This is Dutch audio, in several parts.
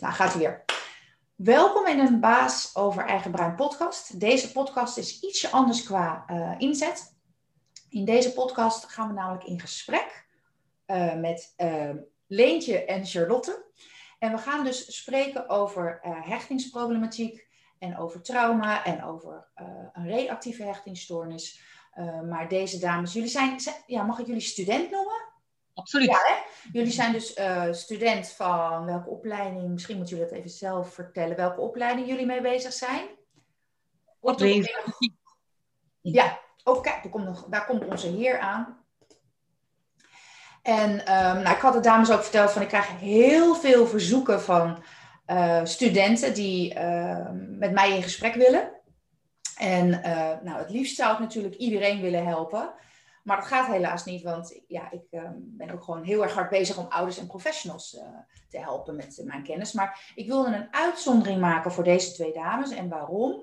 Nou, gaat weer. Welkom in een Baas over Eigen Brein podcast. Deze podcast is ietsje anders qua uh, inzet. In deze podcast gaan we namelijk in gesprek uh, met uh, Leentje en Charlotte. En we gaan dus spreken over hechtingsproblematiek en over trauma en over een reactieve hechtingsstoornis. maar deze dames, jullie zijn, zijn, ja, mag ik jullie student noemen? Absoluut. Ja, hè? Jullie zijn dus uh, student van welke opleiding? Misschien moeten jullie dat even zelf vertellen. Welke opleiding jullie mee bezig zijn? Orthopedagogie. Ja, oh kijk, daar komt, daar komt onze heer aan. En um, nou, ik had de dames ook verteld van ik krijg heel veel verzoeken van uh, studenten die uh, met mij in gesprek willen. En uh, nou, het liefst zou ik natuurlijk iedereen willen helpen. Maar dat gaat helaas niet, want ja, ik uh, ben ook gewoon heel erg hard bezig om ouders en professionals uh, te helpen met uh, mijn kennis. Maar ik wilde een uitzondering maken voor deze twee dames. En waarom?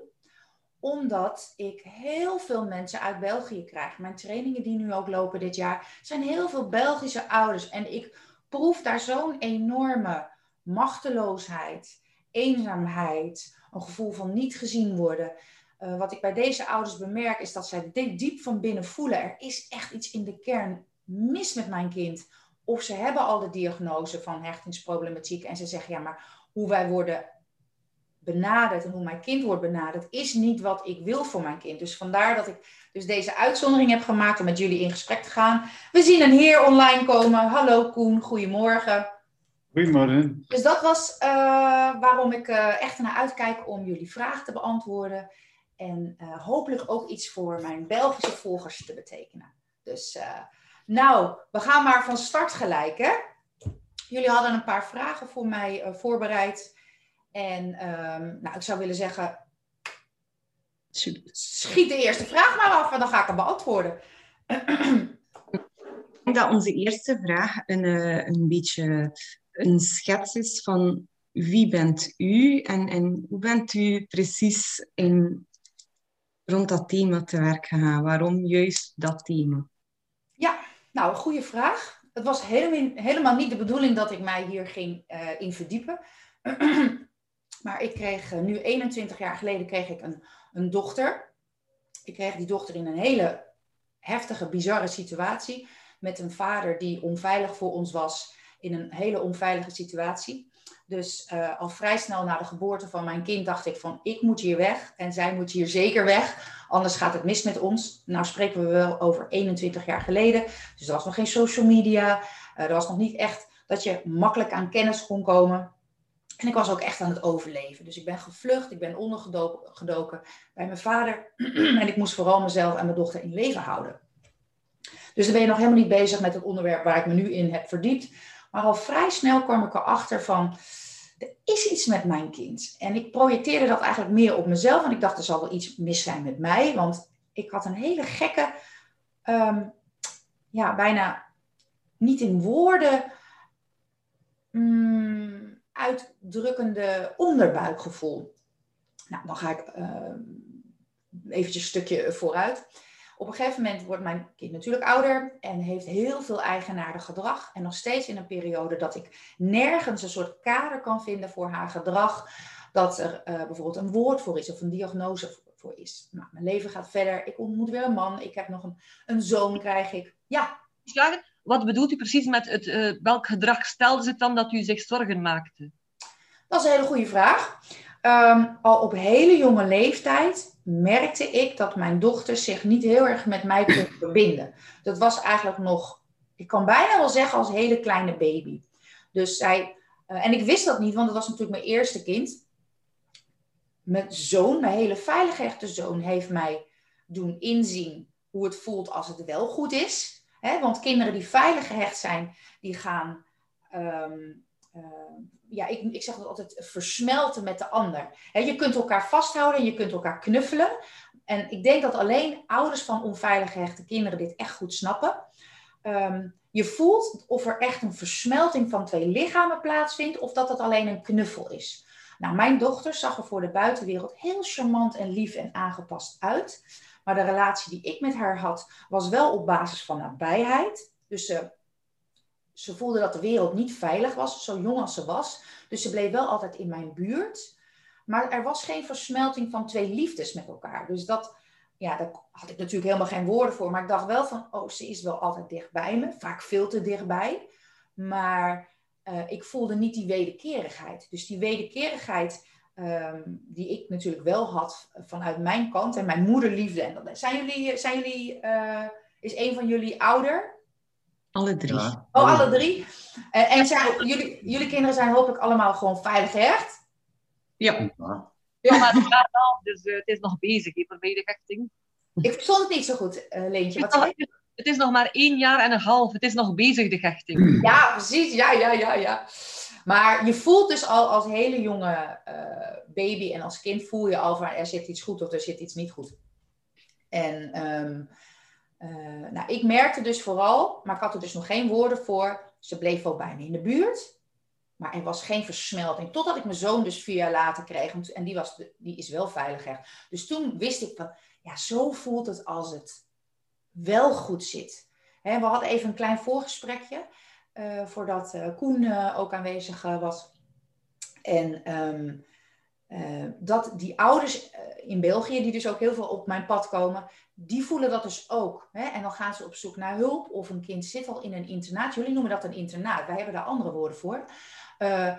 Omdat ik heel veel mensen uit België krijg. Mijn trainingen die nu ook lopen dit jaar, zijn heel veel Belgische ouders. En ik proef daar zo'n enorme machteloosheid, eenzaamheid, een gevoel van niet gezien worden. Uh, wat ik bij deze ouders bemerk is dat zij diep van binnen voelen, er is echt iets in de kern mis met mijn kind. Of ze hebben al de diagnose van hechtingsproblematiek en ze zeggen, ja, maar hoe wij worden benaderd en hoe mijn kind wordt benaderd, is niet wat ik wil voor mijn kind. Dus vandaar dat ik dus deze uitzondering heb gemaakt om met jullie in gesprek te gaan. We zien een heer online komen. Hallo Koen, goedemorgen. Goedemorgen. Dus dat was uh, waarom ik uh, echt naar uitkijk om jullie vragen te beantwoorden. En uh, hopelijk ook iets voor mijn Belgische volgers te betekenen. Dus uh, nou, we gaan maar van start gelijk. Hè? Jullie hadden een paar vragen voor mij uh, voorbereid. En um, nou, ik zou willen zeggen, schiet de eerste vraag maar af en dan ga ik hem beantwoorden. Dat onze eerste vraag een, een beetje een schets is van wie bent u en, en hoe bent u precies in rond dat thema te werk gegaan? Waarom juist dat thema? Ja, nou, een goede vraag. Het was helemaal, niet de bedoeling dat ik mij hier ging uh, in verdiepen. maar ik kreeg uh, nu 21 jaar geleden kreeg ik een, een dochter. Ik kreeg die dochter in een hele heftige, bizarre situatie. Met een vader die onveilig voor ons was. In een hele onveilige situatie. Dus uh, al vrij snel na de geboorte van mijn kind dacht ik van ik moet hier weg en zij moet hier zeker weg. Anders gaat het mis met ons. Nou spreken we wel over 21 jaar geleden. Dus er was nog geen social media. Uh, er was nog niet echt dat je makkelijk aan kennis kon komen. En ik was ook echt aan het overleven. Dus ik ben gevlucht, ik ben ondergedoken bij mijn vader. en ik moest vooral mezelf en mijn dochter in leven houden. Dus dan ben je nog helemaal niet bezig met het onderwerp waar ik me nu in heb verdiept. Maar al vrij snel kwam ik erachter van, er is iets met mijn kind. En ik projecteerde dat eigenlijk meer op mezelf. En ik dacht, er zal wel iets mis zijn met mij. Want ik had een hele gekke, um, ja, bijna niet in woorden um, uitdrukkende onderbuikgevoel. Nou, dan ga ik uh, eventjes een stukje vooruit. Op een gegeven moment wordt mijn kind natuurlijk ouder en heeft heel veel eigenaardig gedrag. En nog steeds in een periode dat ik nergens een soort kader kan vinden voor haar gedrag. Dat er uh, bijvoorbeeld een woord voor is of een diagnose voor is. Nou, mijn leven gaat verder. Ik ontmoet weer een man. Ik heb nog een, een zoon, krijg ik. Ja. Wat bedoelt u precies met het, uh, welk gedrag stelde ze dan dat u zich zorgen maakte? Dat is een hele goede vraag. Um, al op hele jonge leeftijd merkte ik dat mijn dochter zich niet heel erg met mij kon verbinden. Dat was eigenlijk nog, ik kan bijna wel zeggen, als hele kleine baby. Dus zij, uh, en ik wist dat niet, want het was natuurlijk mijn eerste kind. Mijn zoon, mijn hele veilig echte zoon, heeft mij doen inzien hoe het voelt als het wel goed is. Want kinderen die veilig gehecht zijn, die gaan um, uh, ja, ik, ik zeg dat altijd, versmelten met de ander. Je kunt elkaar vasthouden en je kunt elkaar knuffelen. En ik denk dat alleen ouders van onveilig gehechte kinderen dit echt goed snappen. Um, je voelt of er echt een versmelting van twee lichamen plaatsvindt, of dat het alleen een knuffel is. Nou, mijn dochter zag er voor de buitenwereld heel charmant en lief en aangepast uit. Maar de relatie die ik met haar had, was wel op basis van nabijheid. Dus ze ze voelde dat de wereld niet veilig was, zo jong als ze was. Dus ze bleef wel altijd in mijn buurt. Maar er was geen versmelting van twee liefdes met elkaar. Dus dat, ja, daar had ik natuurlijk helemaal geen woorden voor. Maar ik dacht wel van, oh, ze is wel altijd dichtbij me. Vaak veel te dichtbij. Maar uh, ik voelde niet die wederkerigheid. Dus die wederkerigheid um, die ik natuurlijk wel had vanuit mijn kant. En mijn moederliefde. En dat, zijn jullie, zijn jullie uh, is een van jullie ouder? Alle drie. Oh, alle drie. Uh, en zijn, jullie, jullie kinderen zijn hopelijk allemaal gewoon veilig gehecht? Ja. Ja, maar het gaat dus uh, het is nog bezig, voor de hechting. Ik verstond het niet zo goed, uh, Leentje. Wat het, is nog, het is nog maar één jaar en een half. Het is nog bezig, de hechting. Ja, precies. Ja, ja, ja, ja. Maar je voelt dus al als hele jonge uh, baby en als kind voel je al van er zit iets goed of er zit iets niet goed. En um, uh, nou, ik merkte dus vooral, maar ik had er dus nog geen woorden voor. Ze bleef wel bij me in de buurt. Maar er was geen versmelting. Totdat ik mijn zoon dus vier jaar later kreeg. En die, was, die is wel veilig echt. Dus toen wist ik van, ja, zo voelt het als het wel goed zit. we hadden even een klein voorgesprekje. Uh, voordat uh, Koen ook aanwezig was. En um, dat die ouders in België, die dus ook heel veel op mijn pad komen, die voelen dat dus ook. Hè? En dan gaan ze op zoek naar hulp. Of een kind zit al in een internaat. Jullie noemen dat een internaat. Wij hebben daar andere woorden voor. Uh,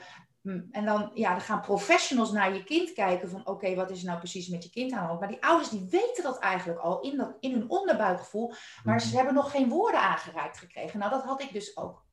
en dan, ja, dan gaan professionals naar je kind kijken van oké, wat is er nou precies met je kind aan de hand? Maar die ouders die weten dat eigenlijk al in, dat, in hun onderbuikgevoel, maar ze mhm. hebben nog geen woorden aangereikt gekregen. Nou, dat had ik dus ook.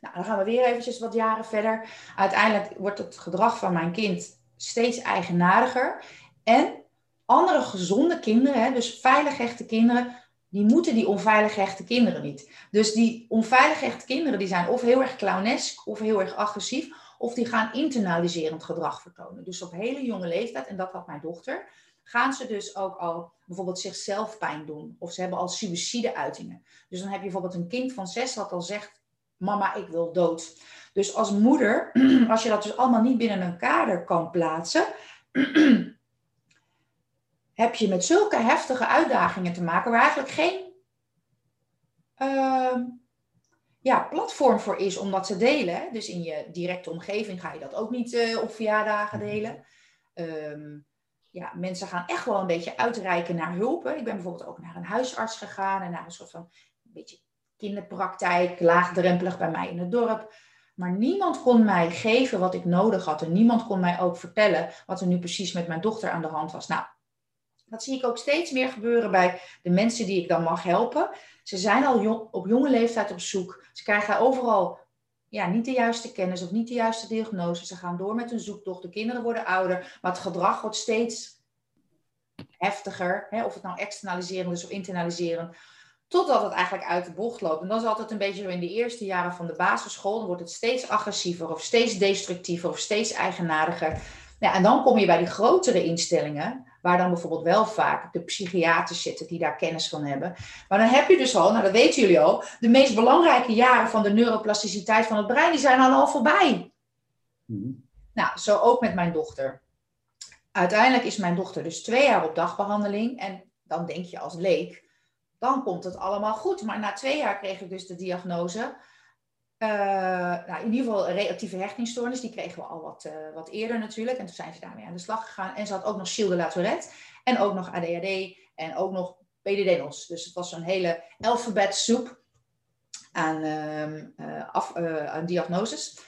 Nou, dan gaan we weer eventjes wat jaren verder. Uiteindelijk wordt het gedrag van mijn kind steeds eigenaardiger. En andere gezonde kinderen, dus veilig echte kinderen, die moeten die onveilig gehechte kinderen niet. Dus die onveilig gehechte kinderen die zijn of heel erg clownesk of heel erg agressief, of die gaan internaliserend gedrag vertonen. Dus op hele jonge leeftijd, en dat had mijn dochter, gaan ze dus ook al bijvoorbeeld zichzelf pijn doen. Of ze hebben al suïcide-uitingen. Dus dan heb je bijvoorbeeld een kind van zes dat al zegt, mama, ik wil dood. Dus als moeder, als je dat dus allemaal niet binnen een kader kan plaatsen, heb je met zulke heftige uitdagingen te maken waar eigenlijk geen uh, ja, platform voor is om dat te delen. Dus in je directe omgeving ga je dat ook niet uh, op verjaardagen mhm. delen. Um, ja, mensen gaan echt wel een beetje uitreiken naar hulp. Ik ben bijvoorbeeld ook naar een huisarts gegaan en naar een soort van een beetje kinderpraktijk, laagdrempelig bij mij in het dorp. Maar niemand kon mij geven wat ik nodig had. En niemand kon mij ook vertellen wat er nu precies met mijn dochter aan de hand was. Nou, dat zie ik ook steeds meer gebeuren bij de mensen die ik dan mag helpen. Ze zijn al op jonge leeftijd op zoek. Ze krijgen overal ja, niet de juiste kennis of niet de juiste diagnose. Ze gaan door met hun zoektocht. De kinderen worden ouder, maar het gedrag wordt steeds heftiger. Hè? Of het nou externaliserend is of internaliserend. Totdat het eigenlijk uit de bocht loopt. En dat is altijd een beetje zo in de eerste jaren van de basisschool. Dan wordt het steeds agressiever of steeds destructiever of steeds eigenaardiger. Ja, en dan kom je bij die grotere instellingen, waar dan bijvoorbeeld wel vaak de psychiaters zitten die daar kennis van hebben. Maar dan heb je dus al, nou dat weten jullie al, de meest belangrijke jaren van de neuroplasticiteit van het brein, die zijn al voorbij. Mm Nou, zo ook met mijn dochter. Uiteindelijk is mijn dochter dus twee jaar op dagbehandeling en dan denk je als leek, dan komt het allemaal goed. Maar na twee jaar kreeg ik dus de diagnose uh, nou, in ieder geval reactieve hechtingsstoornis, die kregen we al wat, uh, wat eerder natuurlijk. En toen zijn ze daarmee aan de slag gegaan. En ze had ook nog Gilles de la. En ook nog ADHD. En ook nog PDD-NOS. Dus het was zo'n hele alfabetsoep aan, uh, af, aan diagnoses.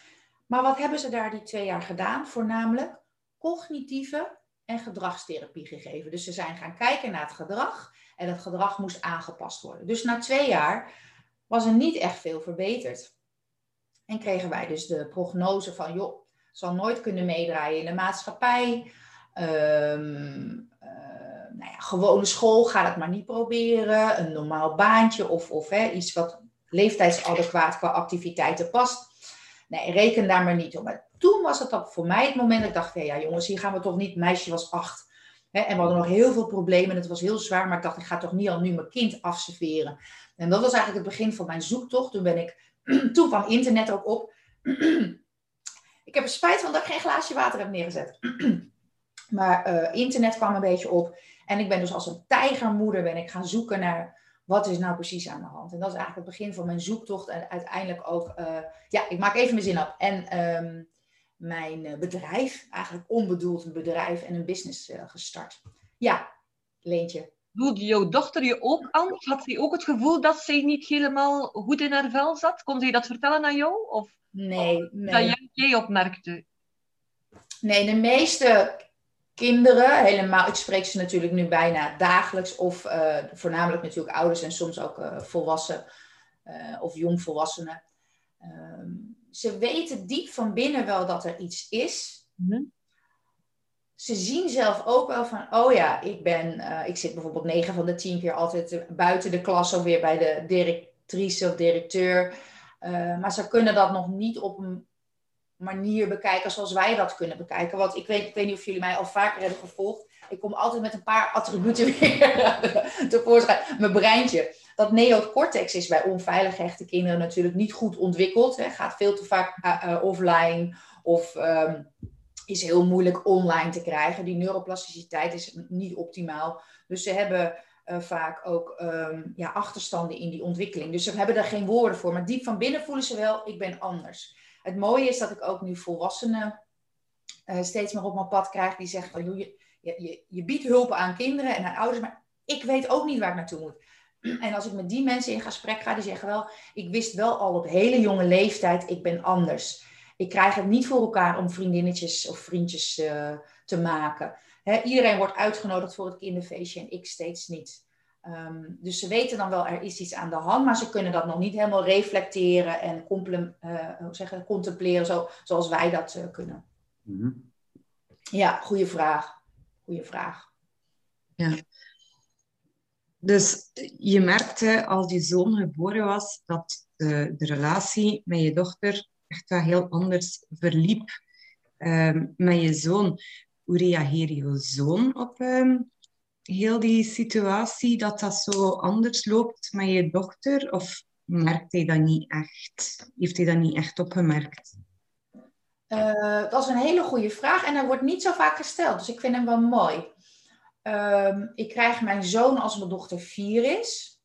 Maar wat hebben ze daar die twee jaar gedaan? Voornamelijk cognitieve en gedragstherapie gegeven. Dus ze zijn gaan kijken naar het gedrag. En het gedrag moest aangepast worden. Dus na twee jaar was er niet echt veel verbeterd. En kregen wij dus de prognose van, joh, zal nooit kunnen meedraaien in de maatschappij. Um, nou ja, gewone school, ga het maar niet proberen. Een normaal baantje of, of hè, iets wat leeftijdsadequaat qua activiteiten past. Nee, reken daar maar niet op. Maar toen was het voor mij het moment dat ik dacht, ja jongens, hier gaan we toch niet. meisje was acht. En we hadden nog heel veel problemen en het was heel zwaar. Maar ik dacht, ik ga toch niet al nu mijn kind afserveren. En dat was eigenlijk het begin van mijn zoektocht. Toen ben ik Toen kwam internet ook op. ik heb er spijt van dat ik geen glaasje water heb neergezet. maar uh, internet kwam een beetje op. En ik ben dus als een tijgermoeder ben ik gaan zoeken naar wat is nou precies aan de hand? En dat is eigenlijk het begin van mijn zoektocht en uiteindelijk ook, eh, ja, ik maak even mijn zin af. En ehm, mijn eh, bedrijf, eigenlijk onbedoeld een bedrijf en een business uh, gestart. Ja, Leentje. Voelde jouw dochter je ook aan? Had ze ook het gevoel dat zij niet helemaal goed in haar vel zat? Kon ze dat vertellen aan jou? Of, nee, nee. Dat jij, opmerkte? Nee, de meeste kinderen, helemaal, ik spreek ze natuurlijk nu bijna dagelijks, of uh, voornamelijk natuurlijk ouders en soms ook uh, volwassen uh, of jongvolwassenen. Um, ze weten diep van binnen wel dat er iets is. Mm -hmm. Ze zien zelf ook wel van, oh ja, ik ben, ik zit bijvoorbeeld negen van de tien keer altijd buiten de klas of weer bij de directrice of directeur. maar ze kunnen dat nog niet op een manier bekijken zoals wij dat kunnen bekijken. Want ik weet, ik weet niet of jullie mij al vaker hebben gevolgd. Ik kom altijd met een paar attributen weer tevoorschijn. Mijn breintje. Dat neocortex is bij onveilig hechte kinderen natuurlijk niet goed ontwikkeld. Hè. Gaat veel te vaak uh, uh, offline of um, is heel moeilijk online te krijgen. Die neuroplasticiteit is niet optimaal. Dus ze hebben uh, vaak ook um, ja, achterstanden in die ontwikkeling. Dus ze hebben daar geen woorden voor. Maar diep van binnen voelen ze wel, ik ben anders. Het mooie is dat ik ook nu volwassenen uh, steeds meer op mijn pad krijg die zeggen van, je, je, je biedt hulp aan kinderen en aan ouders, maar ik weet ook niet waar ik naartoe moet. En als ik met die mensen in gesprek ga, die zeggen wel, ik wist wel al op hele jonge leeftijd, ik ben anders. Ik krijg het niet voor elkaar om vriendinnetjes of vriendjes uh, te maken. Iedereen wordt uitgenodigd voor het kinderfeestje en ik steeds niet. Um, dus ze weten dan wel, er is iets aan de hand, maar ze kunnen dat nog niet helemaal reflecteren en uh, hoe zeggen, contempleren zo, zoals wij dat uh, kunnen. Mm -hmm. Ja, goede vraag. Goede vraag. Ja. Dus je merkte als je zoon geboren was dat de, de relatie met je dochter echt wel heel anders verliep um, met je zoon. Hoe reageerde je zoon op um, heel die situatie, dat dat zo anders loopt met je dochter? Of merkt hij dat niet echt? Heeft hij dat niet echt opgemerkt? Uh, dat is een hele goede vraag en dat wordt niet zo vaak gesteld. Dus ik vind hem wel mooi. Uh, ik krijg mijn zoon als mijn dochter vier is.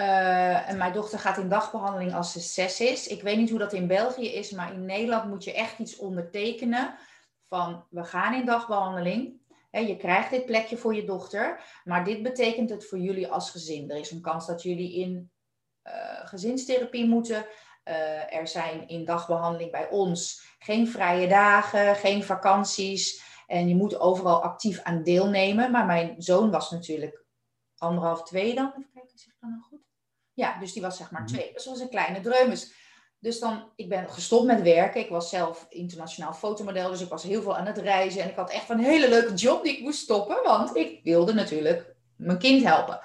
Uh, en mijn dochter gaat in dagbehandeling als ze zes is. Ik weet niet hoe dat in België is, maar in Nederland moet je echt iets ondertekenen van we gaan in dagbehandeling. Je krijgt dit plekje voor je dochter, maar dit betekent het voor jullie als gezin. Er is een kans dat jullie in uh, gezinstherapie moeten. Uh, er zijn in dagbehandeling bij ons geen vrije dagen, geen vakanties. En je moet overal actief aan deelnemen. Maar mijn zoon was natuurlijk anderhalf, twee dan. Even kijken, zeg ik dan nou goed? Ja, dus die was zeg maar twee. Dus dat was een kleine dreumes. Dus dan, ik ben gestopt met werken. Ik was zelf internationaal fotomodel, dus ik was heel veel aan het reizen. En ik had echt een hele leuke job die ik moest stoppen, want ik wilde natuurlijk mijn kind helpen.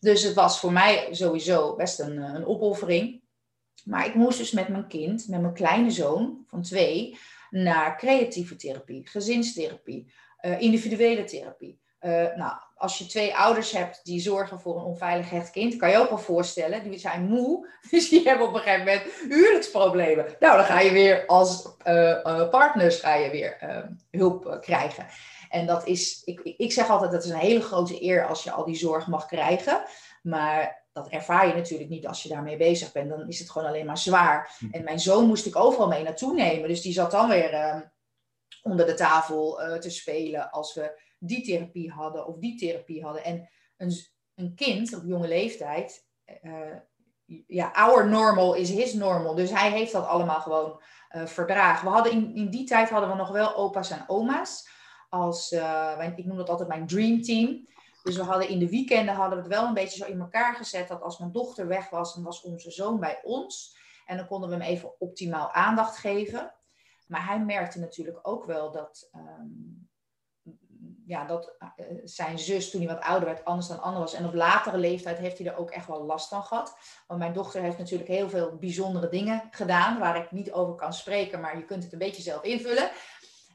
Dus het was voor mij sowieso best een, een opoffering. Maar ik moest dus met mijn kind, met mijn kleine zoon van twee, naar creatieve therapie, gezinstherapie, uh, individuele therapie. Uh, nou, als je twee ouders hebt die zorgen voor een onveilig hecht kind, kan je ook wel voorstellen, die zijn moe, dus die hebben op een gegeven moment huwelijksproblemen. Nou, dan ga je weer als uh, partners ga je weer hulp krijgen. En dat is, ik, ik zeg altijd, dat is een hele grote eer als je al die zorg mag krijgen. Maar dat ervaar je natuurlijk niet als je daarmee bezig bent. Dan is het gewoon alleen maar zwaar. Hm. En mijn zoon moest ik overal mee naartoe nemen. Dus die zat dan weer uh, onder de tafel te spelen als we die therapie hadden of die therapie hadden. En een, een kind op jonge leeftijd, uh, ja, our normal is his normal. Dus hij heeft dat allemaal gewoon verdragen. We hadden in, in die tijd hadden we nog wel opa's en oma's. Als, ik noem dat altijd mijn dream team. Dus we hadden in de weekenden hadden we het wel een beetje zo in elkaar gezet dat als mijn dochter weg was, dan was onze zoon bij ons. En dan konden we hem even optimaal aandacht geven. Maar hij merkte natuurlijk ook wel dat, um, ja, dat uh, zijn zus toen hij wat ouder werd anders dan Anne was. En op latere leeftijd heeft hij er ook echt wel last van gehad. Want mijn dochter heeft natuurlijk heel veel bijzondere dingen gedaan waar ik niet over kan spreken, maar je kunt het een beetje zelf invullen.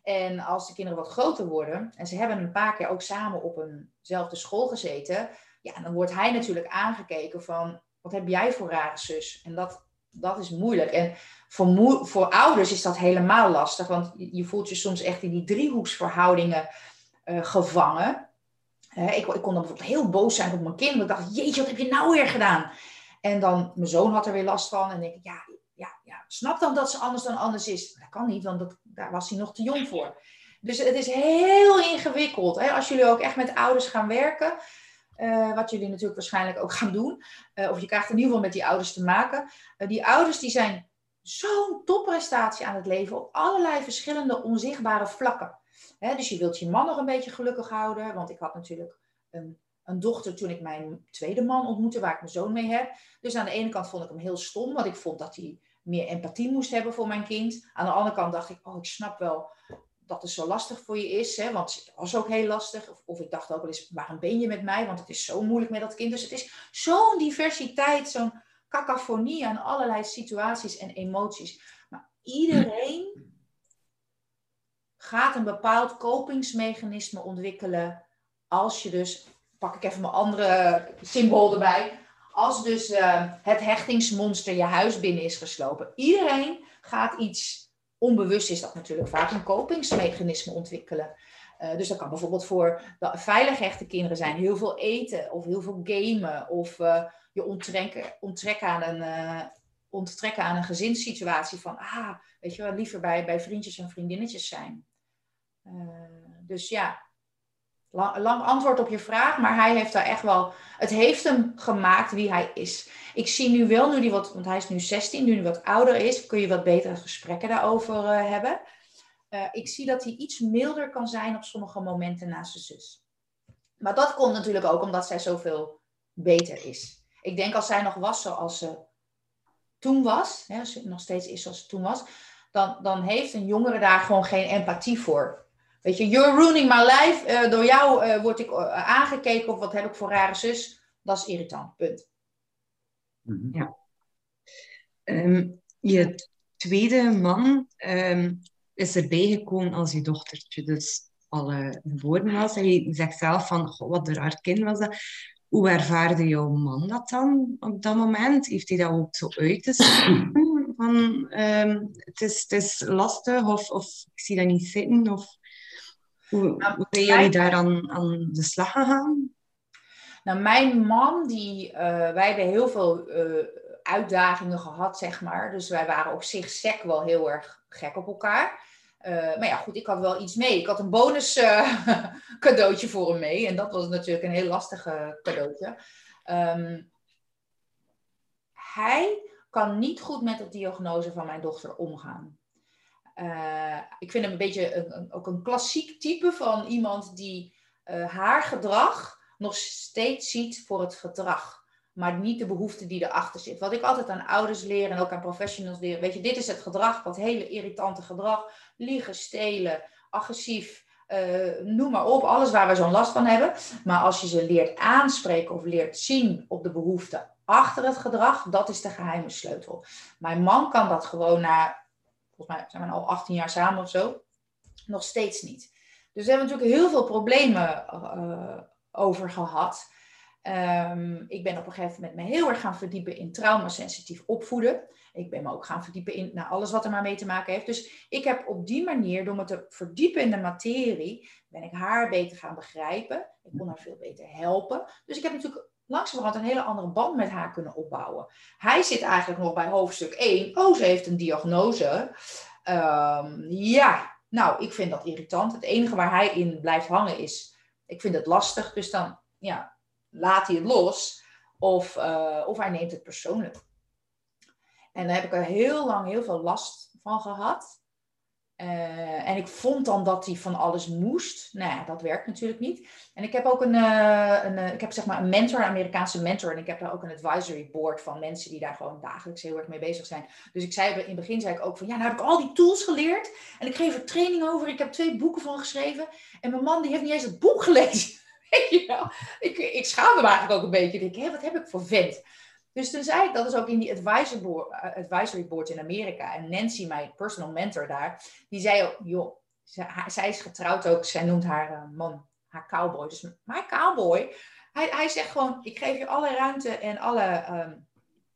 En als de kinderen wat groter worden, en ze hebben een paar keer ook samen op eenzelfde school gezeten, ja, dan wordt hij natuurlijk aangekeken van, wat heb jij voor rare zus? En dat, dat is moeilijk. En voor, voor ouders is dat helemaal lastig, want je voelt je soms echt in die driehoeksverhoudingen uh, gevangen. ik, ik, kon dan bijvoorbeeld heel boos zijn op mijn kind. Ik dacht, jeetje, wat heb je nou weer gedaan? En dan, mijn zoon had er weer last van. En denk ik, ja, ja, ja, snap dan dat ze anders dan anders is. Dat kan niet, want dat, daar was hij nog te jong voor. Dus het is heel ingewikkeld. Hè? Als jullie ook echt met ouders gaan werken, uh, wat jullie natuurlijk waarschijnlijk ook gaan doen, of je krijgt in ieder geval met die ouders te maken. Die ouders die zijn zo'n topprestatie aan het leven op allerlei verschillende onzichtbare vlakken. Dus je wilt je man nog een beetje gelukkig houden, want ik had natuurlijk een, een dochter toen ik mijn tweede man ontmoette, waar ik mijn zoon mee heb. Dus aan de ene kant vond ik hem heel stom, want ik vond dat hij meer empathie moest hebben voor mijn kind. Aan de andere kant dacht ik, oh, ik snap wel dat het zo lastig voor je is. Hè? Want het was ook heel lastig. Of, of ik dacht ook wel eens, waarom ben je met mij? Want het is zo moeilijk met dat kind. Dus het is zo'n diversiteit, zo'n cacophonie aan allerlei situaties en emoties. Maar iedereen gaat een bepaald kopingsmechanisme ontwikkelen als je dus, pak ik even mijn andere symbool erbij, als dus uh, het hechtingsmonster je huis binnen is geslopen. Iedereen gaat iets onbewust is dat natuurlijk vaak een kopingsmechanisme ontwikkelen. Uh, dus dat kan bijvoorbeeld voor de veilig hechte kinderen zijn heel veel eten of heel veel gamen of uh, je onttrekken, onttrekken, aan een, onttrekken aan een gezinssituatie van, ah, weet je wel, liever bij, bij vriendjes en vriendinnetjes zijn. Dus ja, lang, antwoord op je vraag, maar hij heeft daar echt wel, het heeft hem gemaakt wie hij is. Ik zie nu wel, nu die wat, want hij is nu 16, nu hij wat ouder is, kun je wat betere gesprekken daarover uh, hebben. Uh, ik zie dat hij iets milder kan zijn op sommige momenten naast zijn zus. Maar dat komt natuurlijk ook omdat zij zoveel beter is. Ik denk als zij nog was zoals ze toen was, hè, als ze nog steeds is zoals ze toen was, dan, dan heeft een jongere daar gewoon geen empathie voor. Weet je, you're ruining my life. Uh, door jou uh, word ik aangekeken of wat heb ik voor rare zus. Dat is irritant, punt. Mhm. Ja. Um, je tweede man um, is erbij gekomen als je dochtertje dus al uh, geboren was. En je zegt zelf van, goh, wat een raar kind was dat. Hoe ervaarde jouw man dat dan op dat moment? Heeft hij dat ook zo uit te spreken? Van, um, het, is, het is lastig of, of ik zie dat niet zitten? Of, hoe, nou, hoe zijn jullie daar aan, aan de slag gegaan? Nou, mijn man, die, uh, wij hebben heel veel uh, uitdagingen gehad, zeg maar. Dus wij waren op zich sec wel heel erg gek op elkaar. Uh, maar ja, goed, ik had wel iets mee. Ik had een bonus cadeautje voor hem mee. En dat was natuurlijk een heel lastige cadeautje. Um, hij kan niet goed met de diagnose van mijn dochter omgaan. Ik vind hem een beetje een, ook een klassiek type van iemand die haar gedrag nog steeds ziet voor het gedrag. Maar niet de behoefte die erachter zit. Wat ik altijd aan ouders leer en ook aan professionals leer. Weet je, dit is het gedrag, dat hele irritante gedrag. Liegen, stelen, agressief, uh, noem maar op. Alles waar we zo'n last van hebben. Maar als je ze leert aanspreken of leert zien op de behoefte achter het gedrag, dat is de geheime sleutel. Mijn man kan dat gewoon na, volgens mij zijn we al 18 jaar samen of zo, nog steeds niet. Dus we hebben natuurlijk heel veel problemen uh, over gehad. Um, ik ben op een gegeven moment me heel erg gaan verdiepen in traumasensitief opvoeden. Ik ben me ook gaan verdiepen in nou, alles wat er maar mee te maken heeft. Dus ik heb op die manier, door me te verdiepen in de materie, ben ik haar beter gaan begrijpen. Ik kon haar veel beter helpen. Dus ik heb natuurlijk langzamerhand een hele andere band met haar kunnen opbouwen. Hij zit eigenlijk nog bij hoofdstuk 1. Oh, ze heeft een diagnose. Um, ja, nou, ik vind dat irritant. Het enige waar hij in blijft hangen is ik vind het lastig, dus dan ja, laat hij het los. Of, uh, of hij neemt het persoonlijk. En daar heb ik er heel lang heel veel last van gehad. Uh, en ik vond dan dat hij van alles moest. Nou ja, dat werkt natuurlijk niet. En ik heb ook een, uh, een ik heb zeg maar een mentor, een Amerikaanse mentor. En ik heb daar ook een advisory board van mensen die daar gewoon dagelijks heel erg mee bezig zijn. Dus ik zei in het begin zei ik ook van ja, nou heb ik al die tools geleerd. En ik geef er training over. Ik heb twee boeken van geschreven. En mijn man die heeft niet eens het boek gelezen. Weet je wel? Ik, ik schaamde me eigenlijk ook een beetje. Ik denk, wat heb ik voor vent? Dus toen zei ik, dat is ook in die advisory board, eh, advisory board in Amerika. En Nancy, mijn personal mentor daar, die zei ook, joh, zij, is getrouwd ook. Zij noemt haar uh, man haar cowboy. Dus mijn cowboy, hij, hij zegt gewoon, ik geef je alle ruimte en alle um,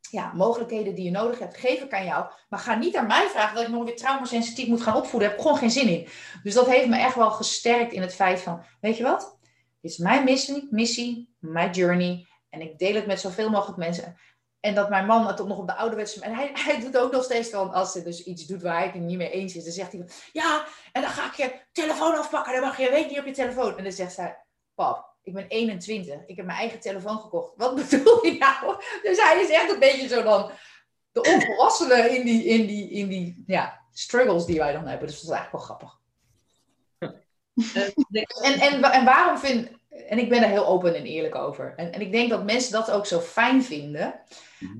ja, mogelijkheden die je nodig hebt, geef ik aan jou. Maar ga niet aan mij vragen dat ik nog weer traumasensitief moet gaan opvoeden. Daar heb ik gewoon geen zin in. Dus dat heeft me echt wel gesterkt in het feit van, weet je wat? Dit is mijn missie, mijn journey. En ik deel het met zoveel mogelijk mensen. En dat mijn man het nog op de ouderwetse... En hij, hij doet ook nog steeds van, als hij dus iets doet waar hij het niet mee eens is, dan zegt hij, ja, en dan ga ik je telefoon afpakken, dan mag je week niet op je telefoon. En dan zegt zij, pap, ik ben 21, ik heb mijn eigen telefoon gekocht. Wat bedoel je nou? Dus hij is echt een beetje zo dan de onvolwassene in die, in die, in die ja, struggles die wij dan hebben. Dus dat is eigenlijk wel grappig. En, en, en waarom vind... En ik ben er heel open en eerlijk over. En, en ik denk dat mensen dat ook zo fijn vinden.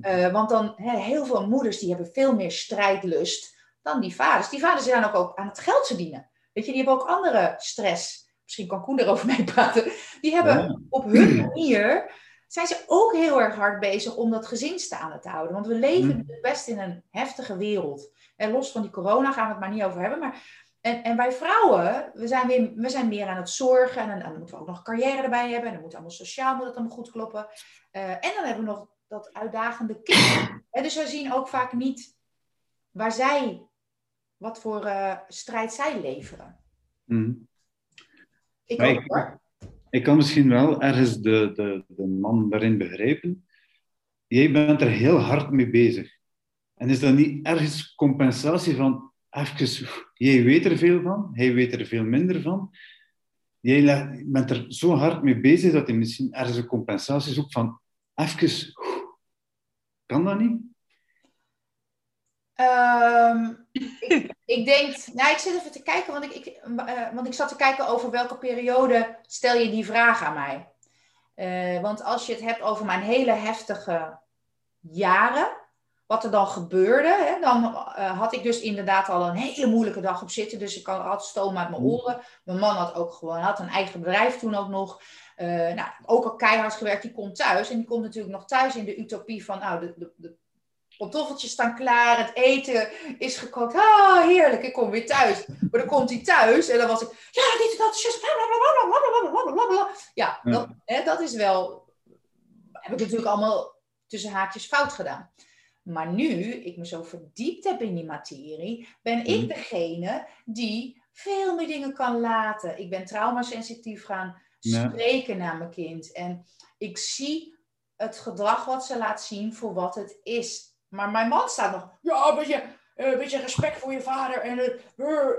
Uh, want dan, hè, heel veel moeders die hebben veel meer strijdlust dan die vaders. Die vaders zijn ook, ook aan het geld verdienen. Weet je, die hebben ook andere stress. Misschien kan Koen erover mee praten. Die hebben op hun manier, zijn ze ook heel erg hard bezig om dat gezin staande te houden. Want we leven mm. best in een heftige wereld. En los van die corona gaan we het maar niet over hebben. Maar en, en wij vrouwen, we zijn, weer, we zijn meer aan het zorgen. En, en dan moeten we ook nog carrière erbij hebben. En dan moet allemaal sociaal moet het allemaal goed kloppen. Uh, en dan hebben we nog dat uitdagende kind. dus we zien ook vaak niet waar zij, wat voor uh, strijd zij leveren. Mm. Ik, ook, ik, ik, kan misschien wel ergens de, de, de man daarin begrijpen. Jij bent er heel hard mee bezig. En is dat niet ergens compensatie van even, jij weet er veel van, hij weet er veel minder van. Jij bent er zo hard mee bezig dat hij misschien ergens een compensatie zoekt van even, kan dat niet? Um, ik, ik, denk, nou, ik zit even te kijken, want ik, ik uh, want ik zat te kijken over welke periode stel je die vraag aan mij. Uh, want als je het hebt over mijn hele heftige jaren, wat er dan gebeurde, hè, dan uh, had ik dus inderdaad al een hele moeilijke dag op zitten. Dus ik had stoom uit mijn oren. Mijn man had ook gewoon had een eigen bedrijf toen ook nog. Uh, nou, ook al keihard gewerkt, die komt thuis. En die komt natuurlijk nog thuis in de utopie van, nou, de, de, de pantoffeltjes staan klaar, het eten is gekookt. Ah, heerlijk, ik kom weer thuis. Maar dan komt hij thuis en dan was ik, ja, dit en dat, just, Ja, dat, hè, dat is wel, heb ik natuurlijk allemaal tussen haakjes fout gedaan. Maar nu ik me zo verdiept heb in die materie, ben ik degene die veel meer dingen kan laten. Ik ben traumasensitief gaan spreken naar mijn kind. En ik zie het gedrag wat ze laat zien voor wat het is. Maar mijn man staat nog, ja, een beetje, een beetje respect voor je vader. En,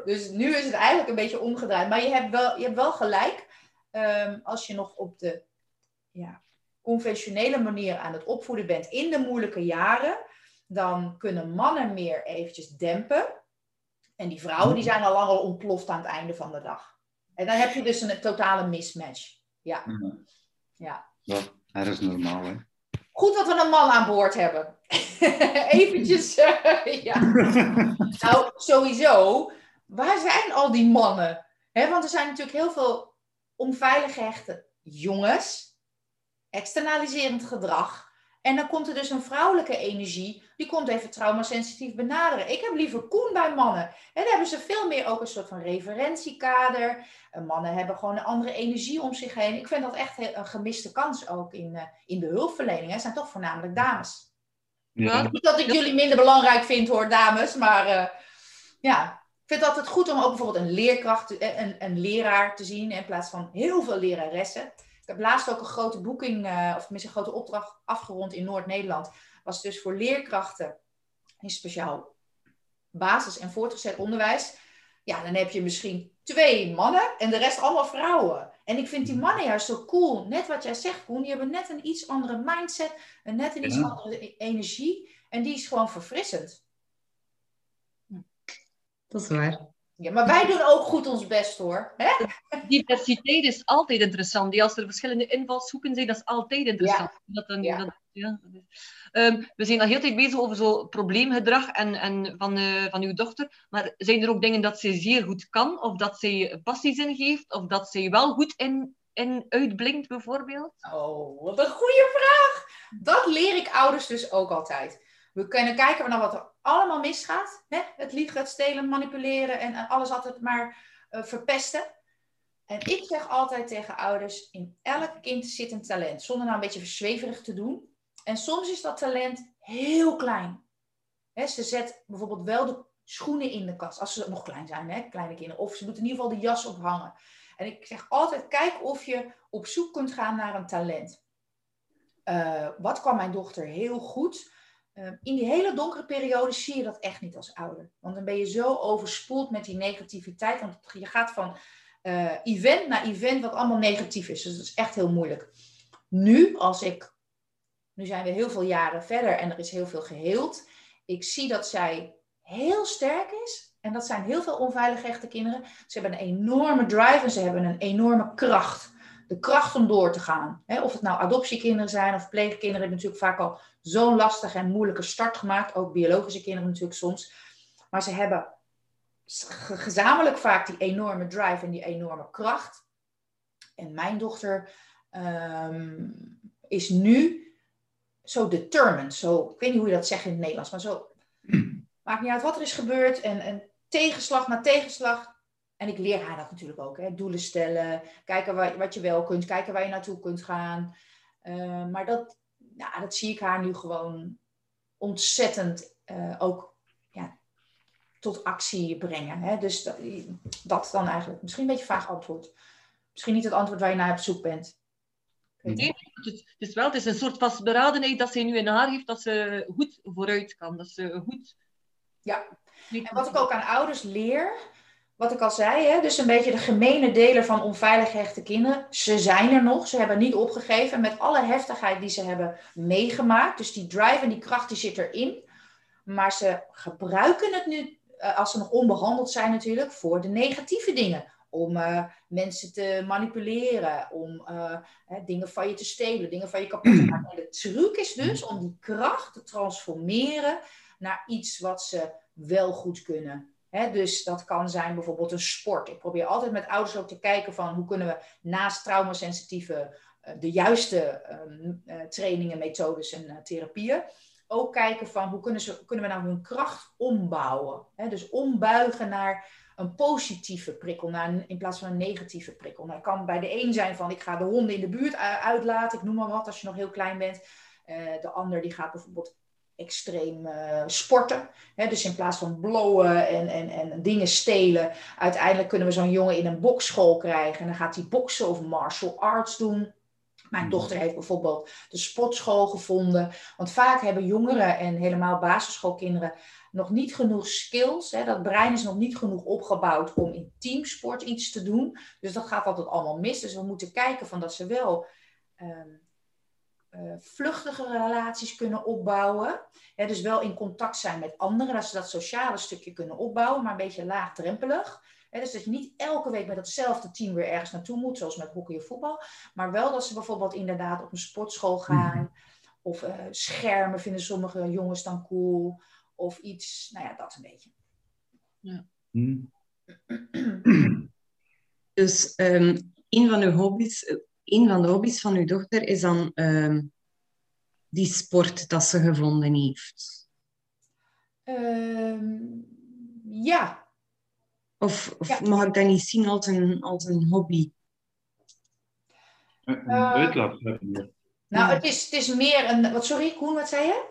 dus nu is het eigenlijk een beetje omgedraaid. Maar je hebt wel, je hebt wel gelijk. Um, als je nog op de ja, conventionele manier aan het opvoeden bent in de moeilijke jaren, dan kunnen mannen meer eventjes dempen. En die vrouwen die zijn al lang al ontploft aan het einde van de dag. En dan heb je dus een totale mismatch. Ja. Ja. ja. Dat is normaal, hè? Goed dat we een man aan boord hebben. Eventjes, uh, ja. nou, sowieso. Waar zijn al die mannen? He, want er zijn natuurlijk heel veel onveilig gehechte jongens. Externaliserend gedrag. En dan komt er dus een vrouwelijke energie, die komt even traumasensitief benaderen. Ik heb liever Koen bij mannen. En dan hebben ze veel meer ook een soort van referentiekader. En mannen hebben gewoon een andere energie om zich heen. Ik vind dat echt een gemiste kans ook in, uh, in de hulpverlening. Het zijn toch voornamelijk dames. Ja. Niet dat ik jullie minder belangrijk vind hoor, dames. Maar uh, ja, ik vind het altijd goed om ook bijvoorbeeld een leerkracht, eh, een, een leraar te zien in plaats van heel veel leraressen heb laatst ook een grote boeking, uh, of tenminste een grote opdracht afgerond in Noord-Nederland. Was dus voor leerkrachten in speciaal basis- en voortgezet onderwijs. Ja, dan heb je misschien twee mannen en de rest allemaal vrouwen. En ik vind die mannen juist zo cool. Net wat jij zegt, Koen. Die hebben net een iets andere mindset. En net een iets andere e-, energie. En die is gewoon verfrissend. Dat is waar. Ja, maar wij doen ook goed ons best hoor. Hè? Diversiteit is altijd interessant. Die als er verschillende invalshoeken zijn, dat is altijd interessant. Dat dan, ja. Dat, ja. Um, we zijn al heel tijd bezig over zo probleemgedrag en, en van, uh, van uw dochter. Maar zijn er ook dingen dat ze zeer goed kan? Of dat zij passies in geeft? Of dat zij wel goed in, in uitblinkt bijvoorbeeld? Oh, wat een goede vraag! Dat leer ik ouders dus ook altijd. We kunnen kijken naar wat er allemaal misgaat. Hè? Het liegen, het stelen, manipuleren en, alles altijd maar uh, verpesten. En ik zeg altijd tegen ouders, in elk kind zit een talent. Zonder nou een beetje verzweverig te doen. En soms is dat talent heel klein. Hè, ze zet bijvoorbeeld wel de schoenen in de kast. Als ze nog klein zijn, hè, kleine kinderen. Of ze doet in ieder geval de jas ophangen. En ik zeg altijd, kijk of je op zoek kunt gaan naar een talent. Uh, wat kwam mijn dochter heel goed? Uh, in die hele donkere periode zie je dat echt niet als ouder. Want dan ben je zo overspoeld met die negativiteit. Want je gaat van uh, event naar event wat allemaal negatief is. Dus dat is echt heel moeilijk. Nu, als ik... Nu zijn we heel veel jaren verder en er is heel veel geheeld. Ik zie dat zij heel sterk is. En dat zijn heel veel onveilig echte kinderen. Ze hebben een enorme drive en ze hebben een enorme kracht. De kracht om door te gaan. of het nou adoptiekinderen zijn of pleegkinderen, hebben natuurlijk vaak al zo'n lastige en moeilijke start gemaakt. Ook biologische kinderen natuurlijk soms. Maar ze hebben gezamenlijk vaak die enorme drive en die enorme kracht. En mijn dochter ehm, is nu zo determined. Zo, ik weet niet hoe je dat zegt in het Nederlands, maar zo Maakt niet uit wat er is gebeurd. En, en tegenslag na tegenslag. En ik leer haar dat natuurlijk ook. Hè. Doelen stellen. Kijken waar, wat je wel kunt. Kijken waar je naartoe kunt gaan. Uh, maar dat, ja, dat zie ik haar nu gewoon ontzettend uh, ook ja, tot actie brengen. Hè. Dus dat, dat dan eigenlijk. Misschien een beetje vaag antwoord. Misschien niet het antwoord waar je naar op zoek bent. Nee, het, is wel, het is een soort vastberadenheid dat ze nu in haar heeft, dat ze goed vooruit kan. Dat ze goed ja, en wat ik ook aan ouders leer, wat ik al zei, hè, dus een beetje de gemene delen van onveilig hechte kinderen. Ze zijn er nog, ze hebben niet opgegeven met alle heftigheid die ze hebben meegemaakt. Dus die drive en die kracht die zit erin. Maar ze gebruiken het nu, eh, als ze nog onbehandeld zijn natuurlijk, voor de negatieve dingen. Om uh, mensen te manipuleren, om uh, hè, dingen van je te stelen, dingen van je kapot te maken. En de truc is dus om die kracht te transformeren naar iets wat ze wel goed kunnen. Dus dat kan zijn bijvoorbeeld een sport. Ik probeer altijd met ouders ook te kijken van hoe kunnen we naast traumasensitieve uh, de juiste uh, trainingen, methodes en uh, therapieën ook kijken van hoe kunnen, ze, kunnen we nou hun kracht ombouwen. dus ombuigen naar een positieve prikkel naar in plaats van een negatieve prikkel. Nou, kan bij de een zijn van ik ga de honden in de buurt uitlaten, ik noem maar wat als je nog heel klein bent. de ander die gaat bijvoorbeeld extreem uh, sporten. dus in plaats van blowen en, en, en dingen stelen, uiteindelijk kunnen we zo'n jongen in een bokschool krijgen. En dan gaat hij boksen of martial arts doen. Mijn mhm. dochter heeft bijvoorbeeld de sportschool gevonden. Want vaak hebben jongeren en helemaal basisschoolkinderen nog niet genoeg skills. Hè? Dat brein is nog niet genoeg opgebouwd om in teamsport iets te doen. Dus dat gaat altijd allemaal mis. Dus we moeten kijken van dat ze wel ehm, uh, vluchtige relaties kunnen opbouwen. dus wel in contact zijn met anderen, dat ze dat sociale stukje kunnen opbouwen, maar een beetje laagdrempelig. dus dat je niet elke week met hetzelfde team weer ergens naartoe moet, zoals met hockey of voetbal. Maar wel dat ze bijvoorbeeld inderdaad op een sportschool gaan. Mhm. Of uh, schermen vinden sommige jongens dan cool. Of iets, nou ja, dat een beetje. Ja. Mhm. Dus um, een van uw hobby's eh, een van de hobby's van uw dochter is dan ehm, die sport dat ze gevonden heeft. Ehm, ja. Of, of mag ik dat niet zien als een, als een hobby? Een uh, uitlaatklep. Nou, het is, het is meer een... Wat, sorry, Koen, wat zei je?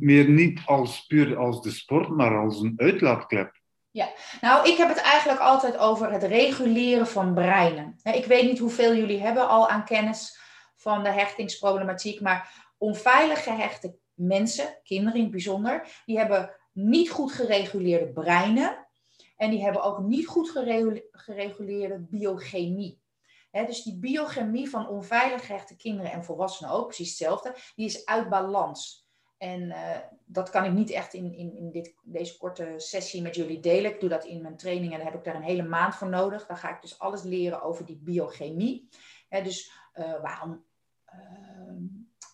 Meer niet als puur als de sport, maar als een uitlaatklep. Ja, nou, ik heb het eigenlijk altijd over het reguleren van breinen. Ik weet niet hoeveel jullie hebben al aan kennis van de hechtingsproblematiek, maar onveilig gehechte mensen, kinderen in het bijzonder, die hebben niet goed gereguleerde breinen en die hebben ook niet goed gereguleerde biochemie. dus die biochemie van onveilig gehechte kinderen en volwassenen ook precies hetzelfde, die is uit balans. En uh, dat kan ik niet echt in, in, in dit, deze korte sessie met jullie delen. Ik doe dat in mijn training en daar heb ik daar een hele maand voor nodig. Dan ga ik dus alles leren over die biochemie. Hè, dus uh, waarom.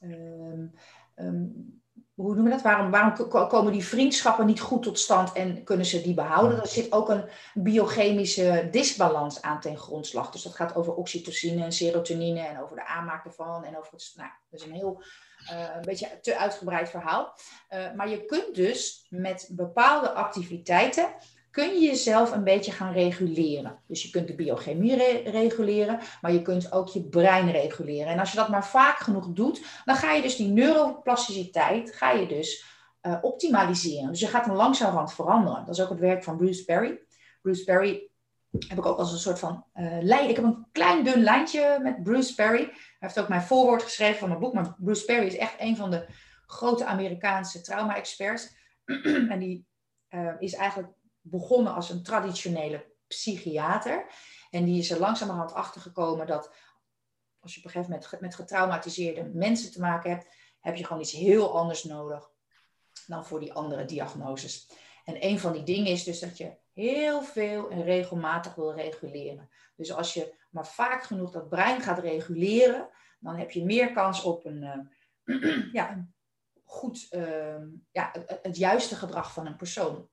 Uh, hoe noemen we dat? Waarom, waarom komen die vriendschappen niet goed tot stand en kunnen ze die behouden? Er zit ook een biochemische disbalans aan ten grondslag. Dus dat gaat over oxytocine en serotonine en over de aanmaak ervan en over het. Nou, dat is een heel een beetje te uitgebreid verhaal. Uh, maar je kunt dus met bepaalde activiteiten kun je jezelf een beetje gaan reguleren. Dus je kunt de biochemie re reguleren, maar je kunt ook je brein reguleren. En als je dat maar vaak genoeg doet, dan ga je dus die neuroplasticiteit, ga je dus uh, optimaliseren. Dus je gaat hem langzamerhand veranderen. Dat is ook het werk van Bruce Perry. Bruce Perry heb ik ook als een soort van uh, lijn. Ik heb een klein dun lijntje met Bruce Perry. Hij heeft ook mijn voorwoord geschreven van mijn boek. Maar Bruce Perry is echt een van de grote Amerikaanse trauma-experts. en die uh, is eigenlijk begonnen als een traditionele psychiater. En die is er langzamerhand achter gekomen dat als je op een met getraumatiseerde mensen te maken hebt, heb je gewoon iets heel anders nodig dan voor die andere diagnoses. En een van die dingen is dus dat je heel veel en regelmatig wil reguleren. Dus als je maar vaak genoeg dat brein gaat reguleren, dan heb je meer kans op een, uh, ja, een goed, uh, ja, het, het, juiste gedrag van een persoon.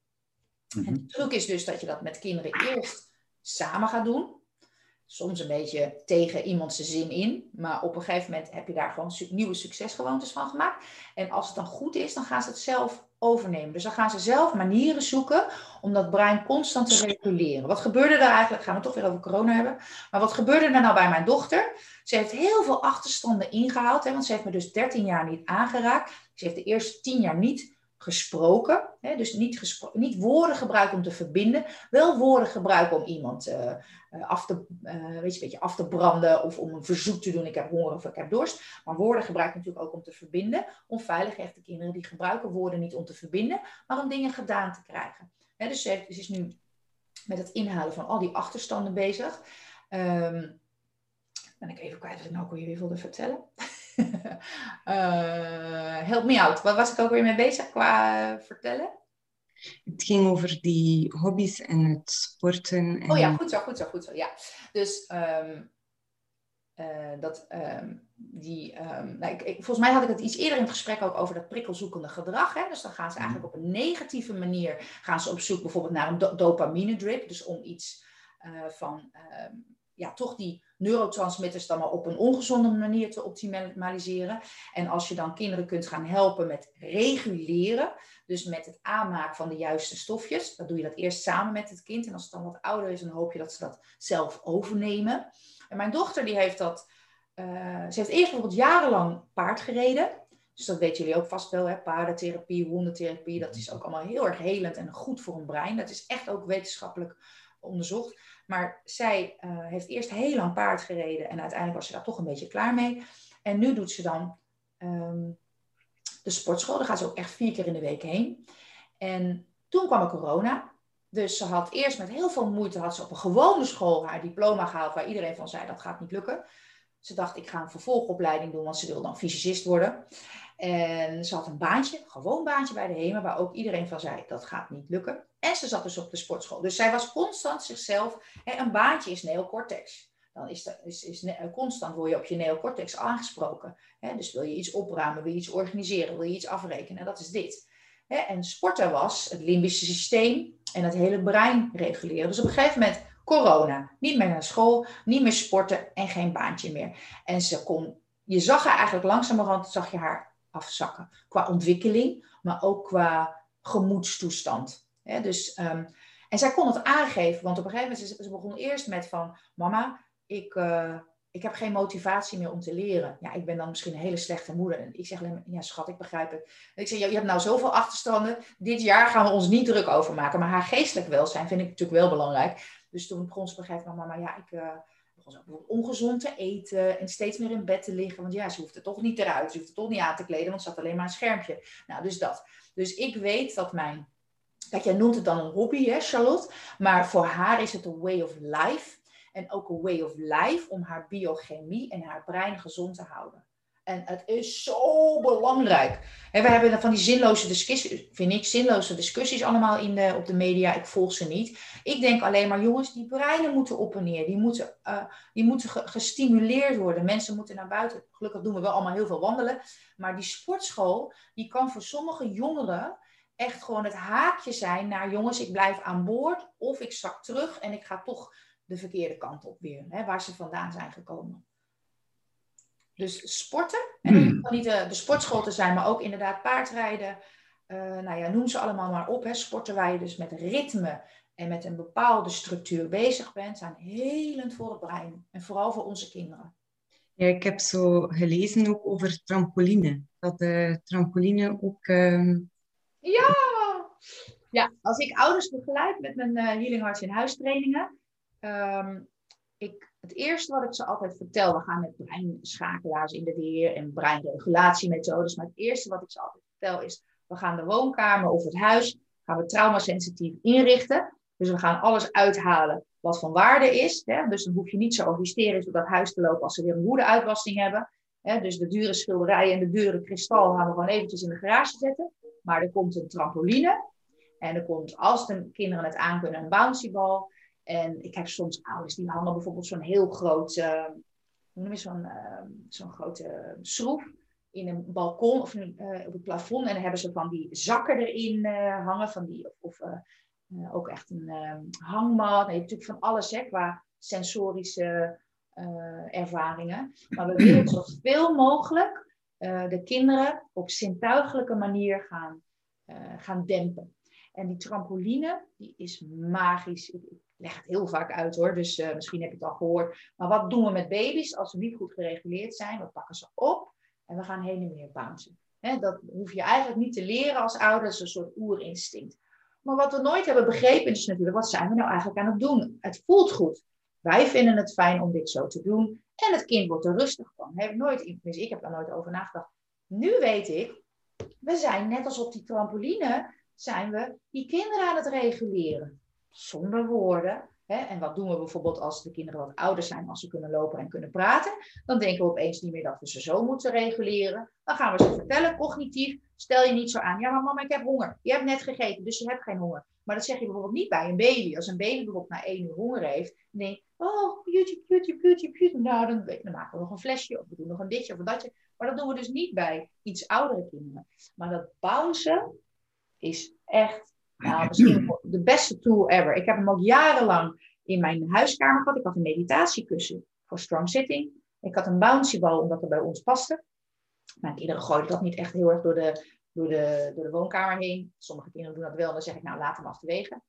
En mhm. de truc is dus dat je dat met kinderen eerst samen gaat doen. Soms een beetje tegen iemands zin in. Maar op een gegeven moment heb je daar gewoon nieuwe succesgewoontes van gemaakt. En als het dan goed is, dan gaan ze het zelf overnemen. Dus dan gaan ze zelf manieren zoeken om dat brein constant te reguleren. Wat gebeurde er eigenlijk? Gaan we toch weer over corona hebben. Maar wat gebeurde er nou bij mijn dochter? Ze heeft heel veel achterstanden ingehaald. Hè, want ze heeft me dus 13 jaar niet aangeraakt. Ze heeft de eerste 10 jaar niet gesproken. Hè, dus niet, niet woorden gebruiken om te verbinden. Wel woorden gebruiken om iemand uh, af, te, uh, weet je, beetje af te branden. Of om een verzoek te doen. Ik heb honger of ik heb dorst. Maar woorden gebruiken natuurlijk ook om te verbinden. Onveilig echte kinderen die gebruiken woorden niet om te verbinden. Maar om dingen gedaan te krijgen. Hè, dus ze, is nu met het inhalen van al die achterstanden bezig. Um, ben ik even kwijt wat ik nou ook weer wilde vertellen. uh, help me out. Wat was ik ook weer mee bezig qua vertellen? Het ging over die hobby's en het sporten. En... Oh ja, goed zo, goed zo, goed zo. Ja. Dus um, uh, dat um, die. Um, nou, ik, ik, volgens mij had ik het iets eerder in het gesprek ook over dat prikkelzoekende gedrag. Hè? Dus dan gaan ze mhm. eigenlijk op een negatieve manier gaan ze op zoek bijvoorbeeld naar een do dopamine drip. Dus om iets uh, van ja, toch die neurotransmitters dan maar op een ongezonde manier te optimaliseren. En als je dan kinderen kunt gaan helpen met reguleren, dus met het aanmaken van de juiste stofjes, dan doe je dat eerst samen met het kind. En als het dan wat ouder is, dan hoop je dat ze dat zelf overnemen. En mijn dochter die heeft dat, uh, ze heeft eerst bijvoorbeeld jarenlang paard gereden. Dus dat weten jullie ook vast wel, hè? paardentherapie, hondentherapie, dat is ook allemaal heel erg helend en goed voor een brein. Dat is echt ook wetenschappelijk onderzocht. Maar zij uh, heeft eerst heel lang paard gereden en uiteindelijk was ze daar toch een beetje klaar mee. En nu doet ze dan um, de sportschool. Daar gaat ze ook echt vier keer in de week heen. En toen kwam er corona. Dus ze had eerst met heel veel moeite had ze op een gewone school haar diploma gehaald, waar iedereen van zei dat gaat niet lukken. Ze dacht, ik ga een vervolgopleiding doen, want ze wil dan fysicist worden. En ze had een baantje, gewoon baantje bij de HEMA, waar ook iedereen van zei, dat gaat niet lukken. En ze zat dus op de sportschool. Dus zij was constant zichzelf, hè, een baantje is neocortex. Dan is, de, is, is constant word je op je neocortex aangesproken. Hè? Dus wil je iets opruimen, wil je iets organiseren, wil je iets afrekenen, en dat is dit. Hè? En sporten was het limbische systeem en het hele brein reguleren. Dus op een gegeven moment corona. Niet meer naar school, niet meer sporten en geen baantje meer. En ze kon, je zag haar eigenlijk langzamerhand, zag je haar afzakken. Qua ontwikkeling, maar ook qua gemoedstoestand. Dus, um, en zij kon het aangeven, want op een gegeven moment, ze, ze begon eerst met van, mama, ik, uh, ik heb geen motivatie meer om te leren. Ja, ik ben dan misschien een hele slechte moeder. En ik zeg alleen maar, ja schat, ik begrijp het. Ik zeg, je hebt nou zoveel achterstanden. Dit jaar gaan we ons niet druk over maken. Maar haar geestelijk welzijn vind ik natuurlijk wel belangrijk. Dus toen begon ze gegeven moment, mama, ja, ik uh, begon ze ongezond te eten en steeds meer in bed te liggen. Want ja, ze hoeft er toch niet eruit, ze hoeft toch niet aan te kleden, want ze had alleen maar een schermpje. Nou, dus dat. Dus ik weet dat mijn, dat jij noemt het dan een hobby, hè, Charlotte. Maar voor haar is het een way of life. En ook een way of life om haar biochemie en haar brein gezond te houden. En het is zo belangrijk. we hebben van die zinloze discussies, vind ik, zinloze discussies allemaal in de, op de media. Ik volg ze niet. Ik denk alleen maar, jongens, die breinen moeten op en neer. Die moeten, uh, die moeten gestimuleerd worden. Mensen moeten naar buiten. Gelukkig doen we wel allemaal heel veel wandelen. Maar die sportschool, die kan voor sommige jongeren echt gewoon het haakje zijn naar, jongens, ik blijf aan boord. Of ik zak terug en ik ga toch de verkeerde kant op weer. Hè, waar ze vandaan zijn gekomen. Dus sporten, en hoeft niet de, de, sportschool te zijn, maar ook inderdaad paardrijden. Uh, nou ja, noem ze allemaal maar op. Hè. Sporten waar je dus met ritme en met een bepaalde structuur bezig bent, zijn helend voor het brein. En vooral voor onze kinderen. Ja, ik heb zo gelezen ook over trampoline. Dat de trampoline ook um, Ja! Ja, als ik ouders begeleid met mijn uh, Healing in huistrainingen, um, ik, het eerste wat ik ze altijd vertel, we gaan met breinschakelaars in de weer en breinregulatiemethodes, maar het eerste wat ik ze altijd vertel is, we gaan de woonkamer of het huis, gaan we traumasensitief inrichten. Dus we gaan alles uithalen wat van waarde is. Hè? Dus dan hoef je niet zo hysterisch door dat huis te lopen als ze weer een woedeuitwassing hebben. Hè? Dus de dure schilderijen en de dure kristal gaan we gewoon eventjes in de garage zetten. Maar er komt een trampoline. En er komt, als de kinderen het aankunnen, een bouncybal. En ik heb soms ouders die hangen bijvoorbeeld zo'n heel groot, uh, hoe noem je zo'n uh, zo'n grote schroef in een balkon of uh, op het plafond. En dan hebben ze van die zakken erin hangen, van die, of, ook echt een hangmat. Nee, natuurlijk van alles hè, qua sensorische ervaringen. Maar we willen zoveel mogelijk de kinderen op zintuigelijke manier gaan, gaan dempen. En die trampoline, die is magisch. Ik, leg het heel vaak uit hoor, dus uh, misschien heb je het al gehoord. Maar wat doen we met baby's als ze niet goed gereguleerd zijn? We pakken ze op en we gaan heen en weer bouncen. dat hoef je eigenlijk niet te leren als ouder, dat is een soort oerinstinct. Maar wat we nooit hebben begrepen is natuurlijk, wat zijn we nou eigenlijk aan het doen? Het voelt goed. Wij vinden het fijn om dit zo te doen. En het kind wordt er rustig van. Heb nooit, ik heb daar nooit over nagedacht. Nu weet ik, we zijn net als op die trampoline, zijn we die kinderen aan het reguleren zonder woorden. Hè? En wat doen we bijvoorbeeld als de kinderen wat ouder zijn, als ze kunnen lopen en kunnen praten? Dan denken we opeens niet meer dat we ze zo moeten reguleren. Dan gaan we ze vertellen, cognitief, stel je niet zo aan. Ja, maar mama, ik heb honger. Je hebt net gegeten, dus je hebt geen honger. Maar dat zeg je bijvoorbeeld niet bij een baby. Als een baby bijvoorbeeld na één uur honger heeft, je, oh, beauty, beauty, beauty, beauty. Nou, dan, maken we nog een flesje, of we doen nog een ditje of een datje. Maar dat doen we dus niet bij iets oudere kinderen. Maar dat bouncen is echt nou, misschien de beste tool ever. Ik heb hem ook jarenlang in mijn huiskamer gehad. Ik had een meditatiekussen voor strong sitting. Ik had een bouncybal omdat het bij ons paste. Mijn kinderen gooiden dat niet echt heel erg door de, door de, door de woonkamer heen. Sommige kinderen doen dat wel en dan zeg ik, nou laat hem achterwege.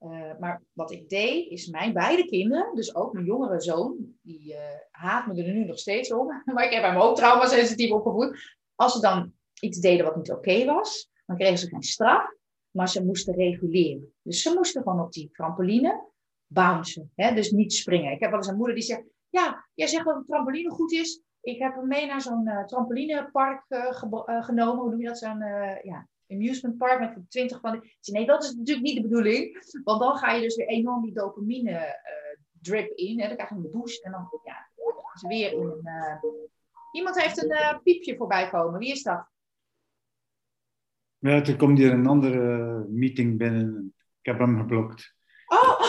Uh, maar wat ik deed, is mijn beide kinderen, dus ook mijn jongere zoon, die uh, haat me er nu nog steeds om, maar ik heb hem ook traumasensitief opgevoed. Als ze dan iets deden wat niet oké was, dan kregen ze geen straf maar ze moesten reguleren. Dus ze moesten gewoon op die trampoline bouncen, hè? dus niet springen. Ik heb wel eens een moeder die zegt, ja, jij zegt dat een trampoline goed is. Ik heb hem mee naar zo'n uh, trampolinepark genomen. Hoe noem je dat? Zo'n ja, amusement park met twintig van die... Nee, dat is natuurlijk niet de bedoeling. Want dan ga je dus weer enorm die dopamine drip in. Hè? Dan krijg je een boost en dan ja, ze weer in een... Iemand heeft een piepje voorbij komen. Wie is dat? Ja, er komt hier een andere meeting binnen. Ik heb hem geblokt. Oh!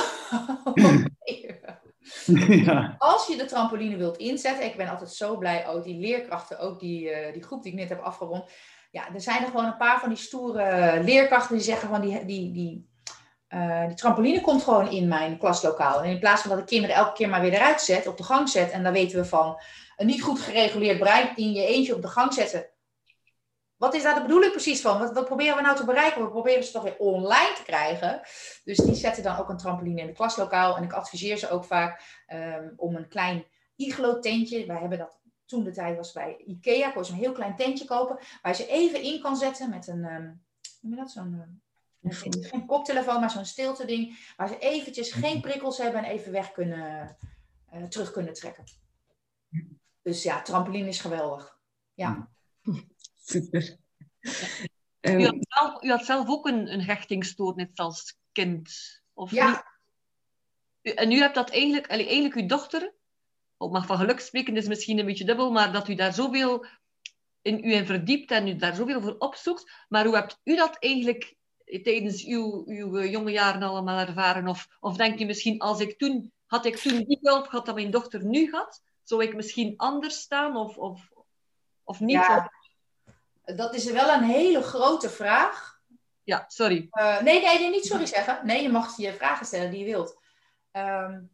ja. Als je de trampoline wilt inzetten, ik ben altijd zo blij, ook die leerkrachten, ook die, uh, die groep die ik net heb afgerond. Ja, er zijn er gewoon een paar van die stoere leerkrachten die zeggen van die, die, die, uh, die trampoline komt gewoon in mijn klaslokaal. En in plaats van dat de kinderen elke keer maar weer eruit zet, op de gang zet, en dan weten we van een niet goed gereguleerd brein in je eentje op de gang zetten, wat is daar de bedoeling precies van? Wat, proberen we nou te bereiken? We proberen ze toch weer online te krijgen. Dus die zetten dan ook een trampoline in het klaslokaal. En ik adviseer ze ook vaak um, om een klein iglo-tentje. Wij hebben dat toen de tijd was bij Ikea. Kon je een heel klein tentje kopen. Waar je ze even in kan zetten met een, um, noem je dat, zo'n... Uh, geen koptelefoon, maar zo'n stilte ding. Waar ze eventjes geen prikkels hebben en even weg kunnen, uh, terug kunnen trekken. Dus ja, trampoline is geweldig. Ja. Super. Um, u, had zelf, u, had zelf, ook een, een hechtingstoornis als kind, of ja. niet? En u hebt dat eigenlijk, eigenlijk uw dochter, mag van geluk spreken, is misschien een beetje dubbel, maar dat u daar zoveel in u in verdiept en u daar zoveel voor opzoekt. Maar hoe hebt u dat eigenlijk tijdens uw, uw jonge jaren allemaal ervaren? Of, of denk je misschien, als ik toen, had ik toen die hulp gehad dat mijn dochter nu had, zou ik misschien anders staan of, of, of niet? Ja. Dat is wel een hele grote vraag. Ja, sorry. Uh, nee, nee, niet sorry zeggen. Nee, je mag je vragen stellen die je wilt. Um,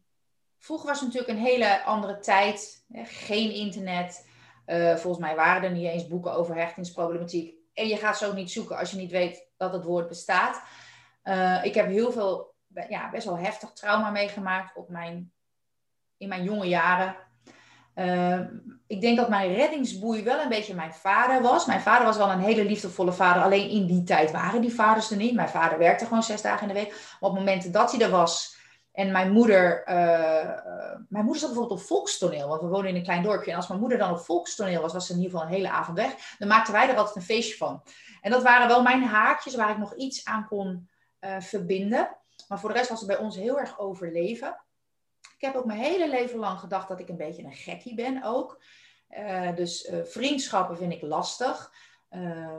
vroeger was het natuurlijk een hele andere tijd. Geen internet. Uh, volgens mij waren er niet eens boeken over hechtingsproblematiek. En je gaat zo niet zoeken als je niet weet dat het woord bestaat. Uh, ik heb heel veel, ja, best wel heftig trauma meegemaakt op mijn, in mijn jonge jaren. Ehm, ik denk dat mijn reddingsboei wel een beetje mijn vader was. Mijn vader was wel een hele liefdevolle vader. Alleen in die tijd waren die vaders er niet. Mijn vader werkte gewoon zes dagen in de week. Op het moment dat hij er was en mijn moeder, uh, mijn moeder zat bijvoorbeeld op volkstoneel, want we wonen in een klein dorpje. En als mijn moeder dan op volkstoneel was, was ze in ieder geval een hele avond weg. Dan maakten wij er altijd een feestje van. En dat waren wel mijn haakjes waar ik nog iets aan kon uh, verbinden. Maar voor de rest was het bij ons heel erg overleven. Ik heb ook mijn hele leven lang gedacht dat ik een beetje een gekkie ben ook. Dus vriendschappen vind ik lastig. Uh,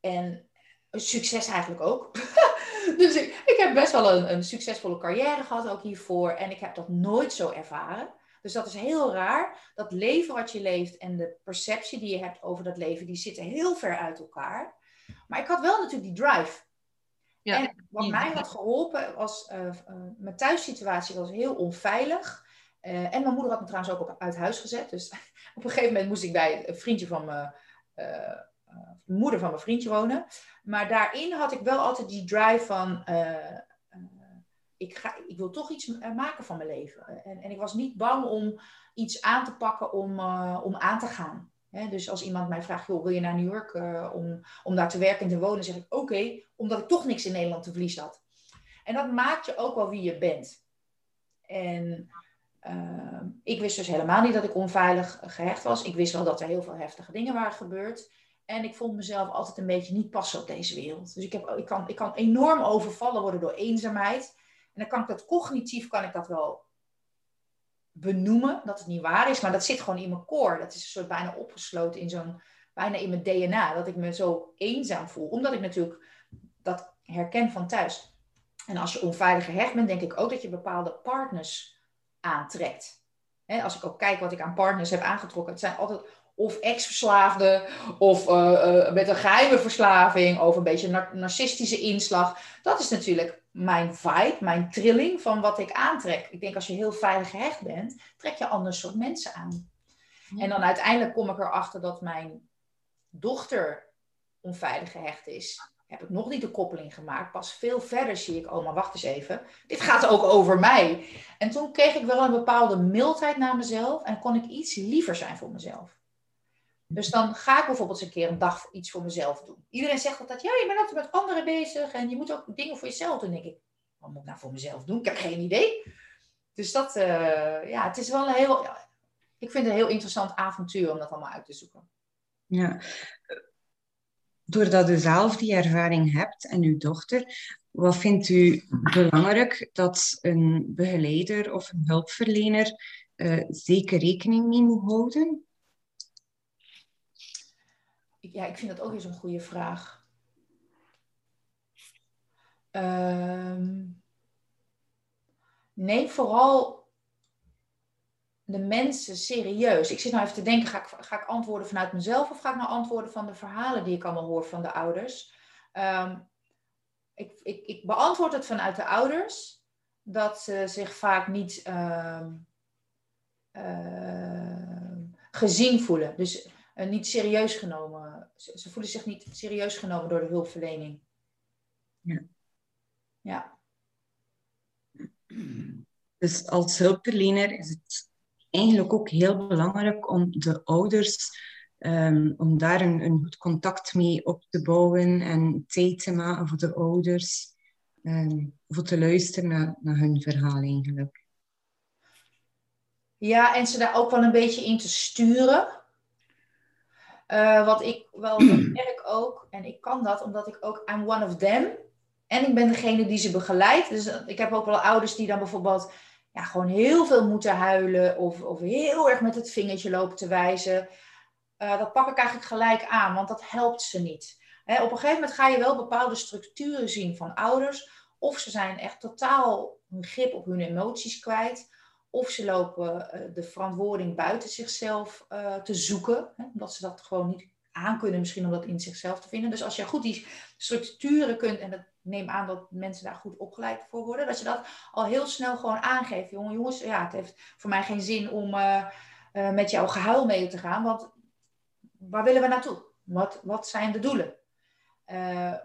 en succes eigenlijk ook. dus ik, ik, heb best wel een, een, succesvolle carrière gehad ook hiervoor. En ik heb dat nooit zo ervaren. Dus dat is heel raar. Dat leven wat je leeft en de perceptie die je hebt over dat leven, die zitten heel ver uit elkaar. Maar ik had wel natuurlijk die drive. Ja. En wat mij had geholpen was, uh, uh, mijn thuissituatie was heel onveilig. Uh, en mijn moeder had me trouwens ook op, uit huis gezet. Dus op een gegeven moment moest ik bij een vriendje van mijn moeder van mijn vriendje wonen. Maar daarin had ik wel altijd die drive van, ik, ga, ik wil toch iets maken van mijn leven. En, en ik was niet bang om iets aan te pakken om, om aan te gaan dus als iemand mij vraagt, joh, wil je naar New York om, om daar te werken en te wonen, zeg ik oké, omdat ik toch niks in Nederland te verliezen had. En dat maakt je ook wel wie je bent. En ik wist dus helemaal niet dat ik onveilig gehecht was. Ik wist wel dat er heel veel heftige dingen waren gebeurd. En ik vond mezelf altijd een beetje niet passen op deze wereld. Dus ik, heb, ik, kan, ik kan enorm overvallen worden door eenzaamheid. En dan kan ik dat cognitief kan ik dat wel benoemen dat het niet waar is, maar dat zit gewoon in mijn core. Dat is een soort bijna opgesloten in zo'n, bijna in mijn DNA, dat ik me zo eenzaam voel. Omdat ik natuurlijk dat herken van thuis. En als je onveilig gehecht bent, denk ik ook dat je bepaalde partners aantrekt. als ik ook kijk wat ik aan partners heb aangetrokken, het zijn altijd of ex-verslaafden, of uh, uh, met een geheime verslaving, of een beetje nar narcistische inslag. Dat is natuurlijk mijn vibe, mijn trilling van wat ik aantrek. Ik denk als je heel veilig gehecht bent, trek je ander soort mensen aan. En dan uiteindelijk kom ik erachter dat mijn dochter onveilig gehecht is. Heb ik nog niet de koppeling gemaakt. Pas veel verder zie ik, oh maar wacht eens even. Dit gaat ook over mij. En toen kreeg ik wel een bepaalde mildheid naar mezelf en kon ik iets liever zijn voor mezelf. Dus dan ga ik bijvoorbeeld eens een keer een dag iets voor mezelf doen. Iedereen zegt altijd, ja, je bent altijd met anderen bezig en je moet ook dingen voor jezelf doen. Dan denk ik, wat moet ik nou voor mezelf doen? Ik heb geen idee. Dus dat, uh, ja, het is wel een heel, ik vind het een heel interessant avontuur om dat allemaal uit te zoeken. Ja, doordat u zelf die ervaring hebt en uw dochter, wat vindt u belangrijk dat een begeleider of een hulpverlener uh, zeker rekening mee moet houden? Ja, ik vind dat ook eens een goede vraag. Um, neem vooral de mensen serieus. Ik zit nou even te denken, ga ik, ga ik antwoorden vanuit mezelf of ga ik nou antwoorden van de verhalen die ik allemaal hoor van de ouders? Um, ik, ik, ik, beantwoord het vanuit de ouders, dat ze zich vaak niet uh, gezien voelen. Dus uh, niet serieus genomen. Ze, ze, voelen zich niet serieus genomen door de hulpverlening. Ja. Ja. Dus als hulpverlener is het eigenlijk ook heel belangrijk om de ouders, um, om daar een, een goed contact mee op te bouwen en tijd te maken voor de ouders, um, voor te luisteren naar, naar hun verhaal eigenlijk. Ja, en ze daar ook wel een beetje in te sturen. Uh, wat ik wel merk ook, en ik kan dat omdat ik ook, I'm one of them. En ik ben degene die ze begeleidt. Dus eh, ik heb ook wel ouders die dan bijvoorbeeld ja, gewoon heel veel moeten huilen of, of heel erg met het vingertje lopen te wijzen. Uh, dat pak ik eigenlijk gelijk aan, want dat helpt ze niet. Hè, op een gegeven moment ga je wel bepaalde structuren zien van ouders. Of ze zijn echt totaal hun grip op hun emoties kwijt. Of ze lopen uh, de verantwoording buiten zichzelf uh, te zoeken. Omdat ze dat gewoon niet aankunnen, misschien om dat in zichzelf te vinden. Dus als je goed die structuren kunt, en dat neem aan dat mensen daar goed opgeleid voor worden, dat je dat al heel snel gewoon aangeeft. Jongen, jongens, ja, het heeft voor mij geen zin om uh, met jouw gehuil mee te gaan, want waar willen we naartoe? Wat, wat zijn de doelen?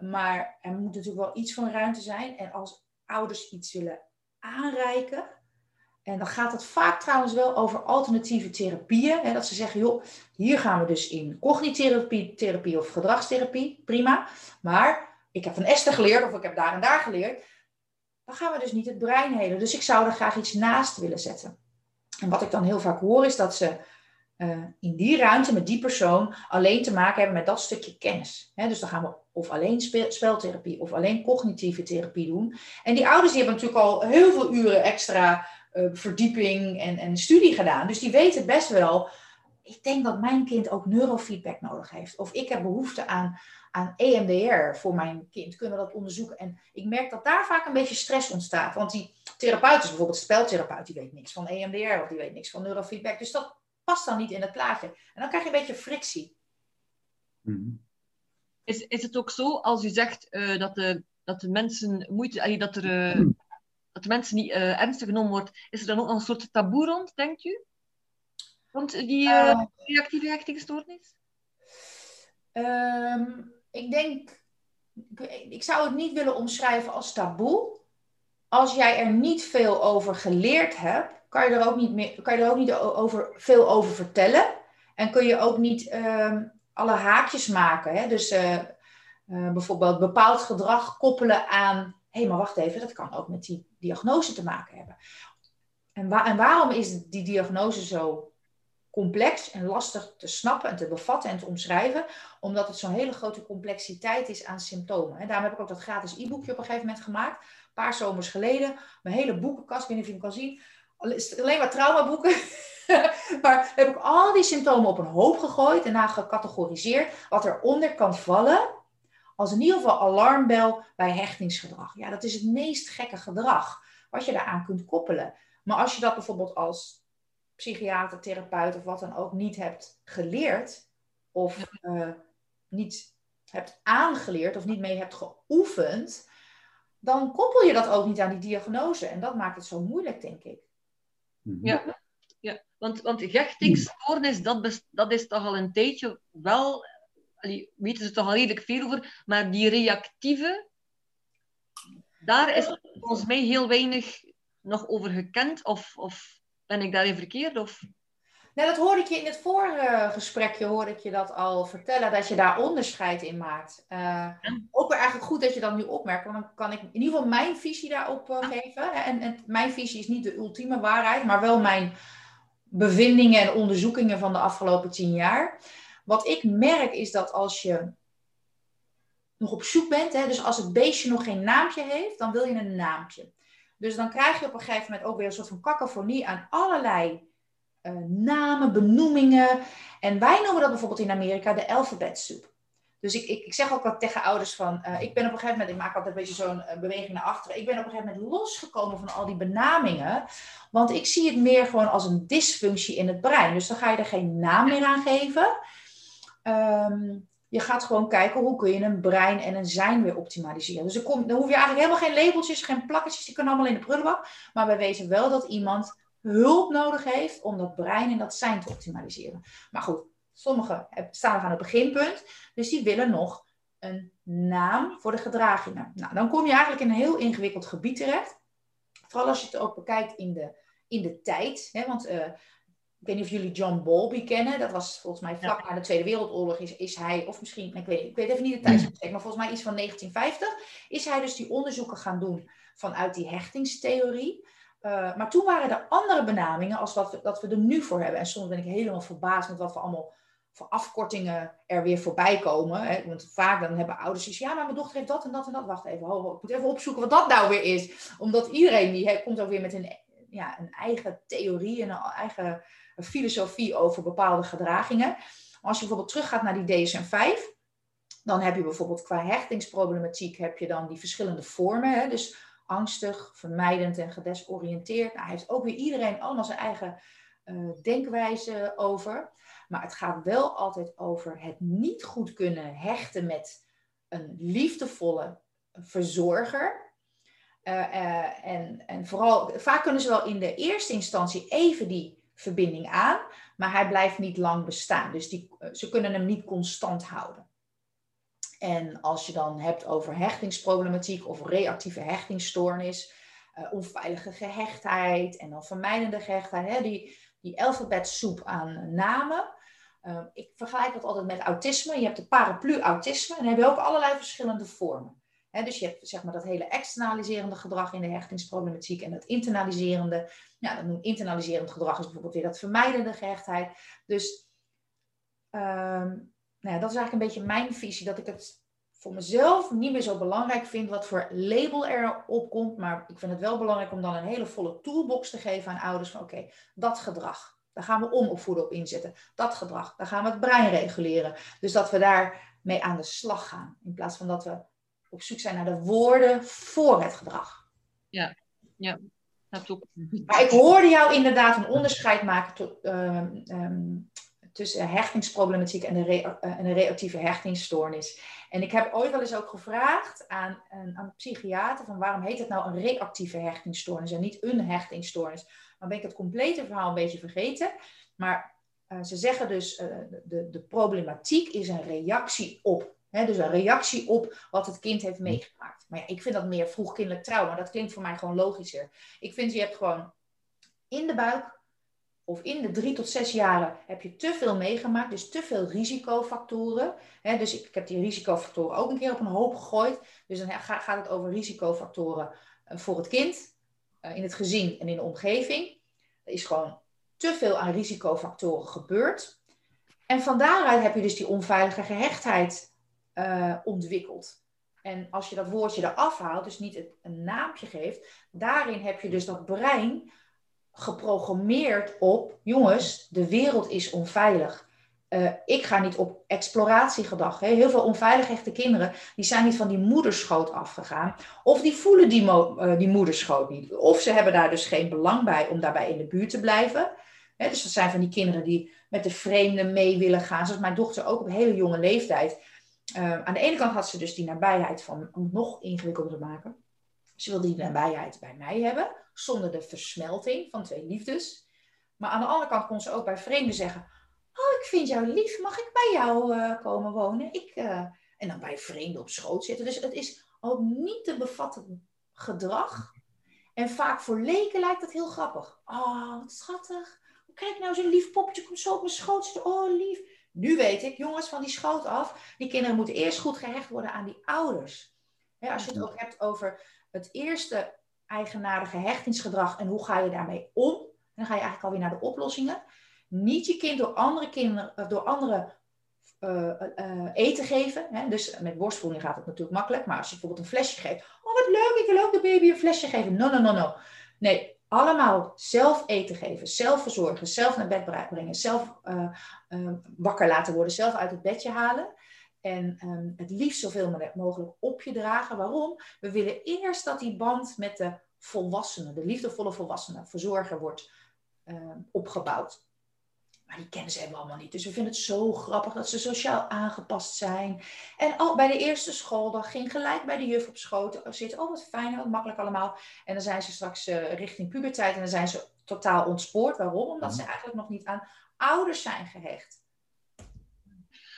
maar er moet natuurlijk wel iets van ruimte zijn. En als ouders iets willen aanreiken, En dan gaat het vaak trouwens wel over alternatieve therapieën. Hè, dat ze zeggen, joh, hier gaan we dus in cognitherapie therapie of gedragstherapie, prima. Maar ik heb van Esther geleerd of ik heb daar en daar geleerd. Dan gaan we dus niet het brein helen. Dus ik zou er graag iets naast willen zetten. En wat ik dan heel vaak hoor is dat ze uh, in die ruimte met die persoon alleen te maken hebben met dat stukje kennis. dus dan gaan we of alleen speltherapie of alleen cognitieve therapie doen. En die ouders die hebben natuurlijk al heel veel uren extra uh, verdieping en, en studie gedaan. Dus die weten best wel, ik denk dat mijn kind ook neurofeedback nodig heeft. Of ik heb behoefte aan, aan EMDR voor mijn kind. Kunnen we dat onderzoeken? En ik merk dat daar vaak een beetje stress ontstaat. Want die therapeut is bijvoorbeeld speltherapeut, die weet niks van EMDR of die weet niks van neurofeedback. Dus dat past dan niet in het plaatje. En dan krijg je een beetje frictie. Mhm. Is, is het ook zo, als u zegt uh, dat, de, dat de mensen moeite, dat er uh, dat de mensen niet uh, ernstig genomen wordt, is er dan ook nog een soort taboe rond, denkt u? Rond die reactieve hechtingsstoornis? Ehm, ik denk, ik zou het niet willen omschrijven als taboe. Als jij er niet veel over geleerd hebt, kan je er ook niet, meer, kan je er ook niet over, veel over vertellen. En kun je ook niet ehm, alle haakjes maken. Hè? Dus uh, uh, bijvoorbeeld bepaald gedrag koppelen aan. Hé, hey, maar wacht even, dat kan ook met die diagnose te maken hebben. En, en waarom is die diagnose zo complex en lastig te snappen en te bevatten en te omschrijven? Omdat het zo'n hele grote complexiteit is aan symptomen. En daarom heb ik ook dat gratis e-boekje op een gegeven moment gemaakt. Een paar zomers geleden. Mijn hele boekenkast, ik weet niet of je hem kan zien alleen maar traumaboeken. maar heb ik al die symptomen op een hoop gegooid en daar gecategoriseerd. Wat eronder kan vallen als in ieder geval alarmbel bij hechtingsgedrag. Ja, dat is het meest gekke gedrag wat je daaraan kunt koppelen. Maar als je dat bijvoorbeeld als psychiater, therapeut of wat dan ook niet hebt geleerd of uh, niet hebt aangeleerd of niet mee hebt geoefend, dan koppel je dat ook niet aan die diagnose. En dat maakt het zo moeilijk, denk ik. Mhm. Ja, ja. Want, want hechtingsstoornis, dat, dat is toch al een tijdje wel, allee, weten ze toch al redelijk veel over, maar die reactieve, daar is volgens mij heel weinig nog over gekend, of, of ben ik daarin verkeerd? Of... Nou, dat hoorde ik je in het vorige gesprekje, hoorde ik je dat al vertellen, dat je daar onderscheid in maakt. Uh, ook weer eigenlijk goed dat je dat nu opmerkt, want dan kan ik in ieder geval mijn visie daarop uh, geven. En, en, mijn visie is niet de ultieme waarheid, maar wel mijn bevindingen en onderzoekingen van de afgelopen tien jaar. Wat ik merk is dat als je nog op zoek bent, hè, dus als het beestje nog geen naampje heeft, dan wil je een naampje. Dus dan krijg je op een gegeven moment ook weer een soort van cacophonie aan allerlei uh, namen, benoemingen. En wij noemen dat bijvoorbeeld in Amerika de alfabetsoep. Dus ik, ik, ik zeg ook wat tegen ouders van, uh, ik ben op een gegeven moment, ik maak altijd een beetje zo'n uh, beweging naar achteren. Ik ben op een gegeven moment losgekomen van al die benamingen. Want ik zie het meer gewoon als een dysfunctie in het brein. Dus dan ga je er geen naam meer aan geven. Um, je gaat gewoon kijken hoe kun je een brein en een zijn weer optimaliseren. Dus er komt, dan hoef je eigenlijk helemaal geen labeltjes, geen plakketjes, die kunnen allemaal in de prullenbak. Maar wij weten wel dat iemand hulp nodig heeft om dat brein en dat zijn te optimaliseren. Maar goed, sommigen staan nog aan het beginpunt, dus die willen nog een naam voor de gedragingen. Nou, dan kom je eigenlijk in een heel ingewikkeld gebied terecht. Vooral als je het ook bekijkt in de, in de tijd. Hè, want uh, ik weet niet of jullie John Bowlby kennen. Dat was volgens mij vlak na de Tweede Wereldoorlog. Is, is hij, of misschien, ik weet, ik weet even niet de tijdsbestek, maar volgens mij iets van 1950. Is hij dus die onderzoeken gaan doen vanuit die hechtingstheorie. Uh, maar toen waren er andere benamingen als wat we, dat we er nu voor hebben. En soms ben ik helemaal verbaasd met wat we allemaal voor afkortingen er weer voorbij komen. Hè? Want vaak dan hebben ouders zoiets, ja, maar mijn dochter heeft dat en dat en dat. Wacht even, ho, ho, ik moet even opzoeken wat dat nou weer is. Omdat iedereen die komt ook weer met een, ja, een eigen theorie en een eigen filosofie over bepaalde gedragingen. Als je bijvoorbeeld teruggaat naar die DSM-5, dan heb je bijvoorbeeld qua hechtingsproblematiek heb je dan die verschillende vormen. Hè? Dus angstig, vermijdend en gedesoriënteerd. Nou, heeft ook weer iedereen allemaal zijn eigen uh, denkwijze over. Maar het gaat wel altijd over het niet goed kunnen hechten met een liefdevolle verzorger. Uh, uh, en, en vooral, vaak kunnen ze wel in de eerste instantie even die verbinding aan, maar hij blijft niet lang bestaan. Dus die, ze kunnen hem niet constant houden. En als je dan hebt over hechtingsproblematiek of reactieve hechtingsstoornis, uh, onveilige gehechtheid en dan vermijdende gehechtheid. Hè? Die, die alfabetsoep aan namen. Ehm, ik vergelijk dat altijd met autisme. Je hebt de paraplu-autisme en dan heb je ook allerlei verschillende vormen. Dus je hebt zeg maar, dat hele externaliserende gedrag in de hechtingsproblematiek en dat internaliserende. Ja, dat internaliserend gedrag is bijvoorbeeld weer dat vermijdende gehechtheid. Dus um, nou ja, dat is eigenlijk een beetje mijn visie, dat ik het voor mezelf niet meer zo belangrijk vind wat voor label er op komt. Maar ik vind het wel belangrijk om dan een hele volle toolbox te geven aan ouders van oké, dat gedrag. Daar gaan we omopvoeden op inzetten. Dat gedrag, daar gaan we het brein reguleren. Dus dat we daar mee aan de slag gaan. In plaats van dat we op zoek zijn naar de woorden voor het gedrag. Ja, ja. Maar ik hoorde jou inderdaad een onderscheid maken tot, ehm, ehm, tussen hechtingsproblematiek en de, re uh, en de reactieve hechtingsstoornis. En ik heb ooit wel eens ook gevraagd aan een, aan een psychiater van waarom heet het nou een reactieve hechtingsstoornis en niet een hechtingsstoornis. Dan ben ik het complete verhaal een beetje vergeten. Maar uh, ze zeggen dus, uh, de, de problematiek is een reactie op. Dus een reactie op wat het kind heeft meegemaakt. Maar ja, ik vind dat meer vroegkindelijk trauma. Dat klinkt voor mij gewoon logischer. Ik vind, je hebt gewoon in de buik of in de drie tot zes jaren heb je te veel meegemaakt, dus te veel risicofactoren. dus ik, ik, heb die risicofactoren ook een keer op een hoop gegooid. Dus dan gaat het over risicofactoren eh, voor het kind, eh, in het gezin en in de omgeving. Er is gewoon te veel aan risicofactoren gebeurd. En van daaruit heb je dus die onveilige gehechtheid uh, ontwikkeld. En als je dat woordje eraf haalt, dus niet een naampje geeft, daarin heb je dus dat brein geprogrammeerd op, jongens, de wereld is onveilig. Uh, ik ga niet op exploratiegedrag. Hè. Heel veel onveilig echte kinderen, die zijn niet van die moederschoot afgegaan. Of die voelen die, uh, die moederschoot niet. Of ze hebben daar dus geen belang bij om daarbij in de buurt te blijven. Hè, dus dat zijn van die kinderen die met de vreemden mee willen gaan. Zoals mijn dochter ook op hele jonge leeftijd. Uh, aan de ene kant had ze dus die nabijheid van, nog ingewikkelder te maken. Ze wilde die nabijheid bij mij hebben zonder de versmelting van twee liefdes. Maar aan de andere kant kon ze ook bij vreemden zeggen: Oh, ik vind jou lief, mag ik bij jou uh, komen wonen? Ik, uh... En dan bij vreemden op schoot zitten. Dus het is ook niet te bevatten gedrag. En vaak voor leken lijkt het heel grappig. Oh, wat schattig. Kijk nou, zo'n lief poppetje komt zo op mijn schoot zitten. Oh, lief. Nu weet ik, jongens, van die schoot af. Die kinderen moeten eerst goed gehecht worden aan die ouders. als je het ook hebt over het eerste eigenaardige hechtingsgedrag en hoe ga je daarmee om? Dan ga je eigenlijk alweer naar de oplossingen. Niet je kind door andere kinderen, door andere uh, uh, eten geven. Hè? Dus met borstvoeding gaat het natuurlijk makkelijk. Maar als je bijvoorbeeld een flesje geeft. Oh, wat leuk, ik wil ook de baby een flesje geven. No, no, no, no. Nee, allemaal zelf eten geven, zelf verzorgen, zelf naar bed brengen, zelf uh, wakker laten worden, zelf uit het bedje halen. En um, het liefst zoveel mogelijk op je dragen. Waarom? We willen eerst dat die band met de volwassenen, de liefdevolle volwassenen, verzorger wordt uh, opgebouwd. Maar die kennen ze helemaal allemaal niet. Dus we vinden het zo grappig dat ze sociaal aangepast zijn. En al bij de eerste schooldag ging gelijk bij de juf op schoot zitten. Oh, wat fijn, wat makkelijk allemaal. En dan zijn ze straks uh, richting puberteit en dan zijn ze totaal ontspoord. Waarom? Omdat ze mhm. eigenlijk nog niet aan ouders zijn gehecht.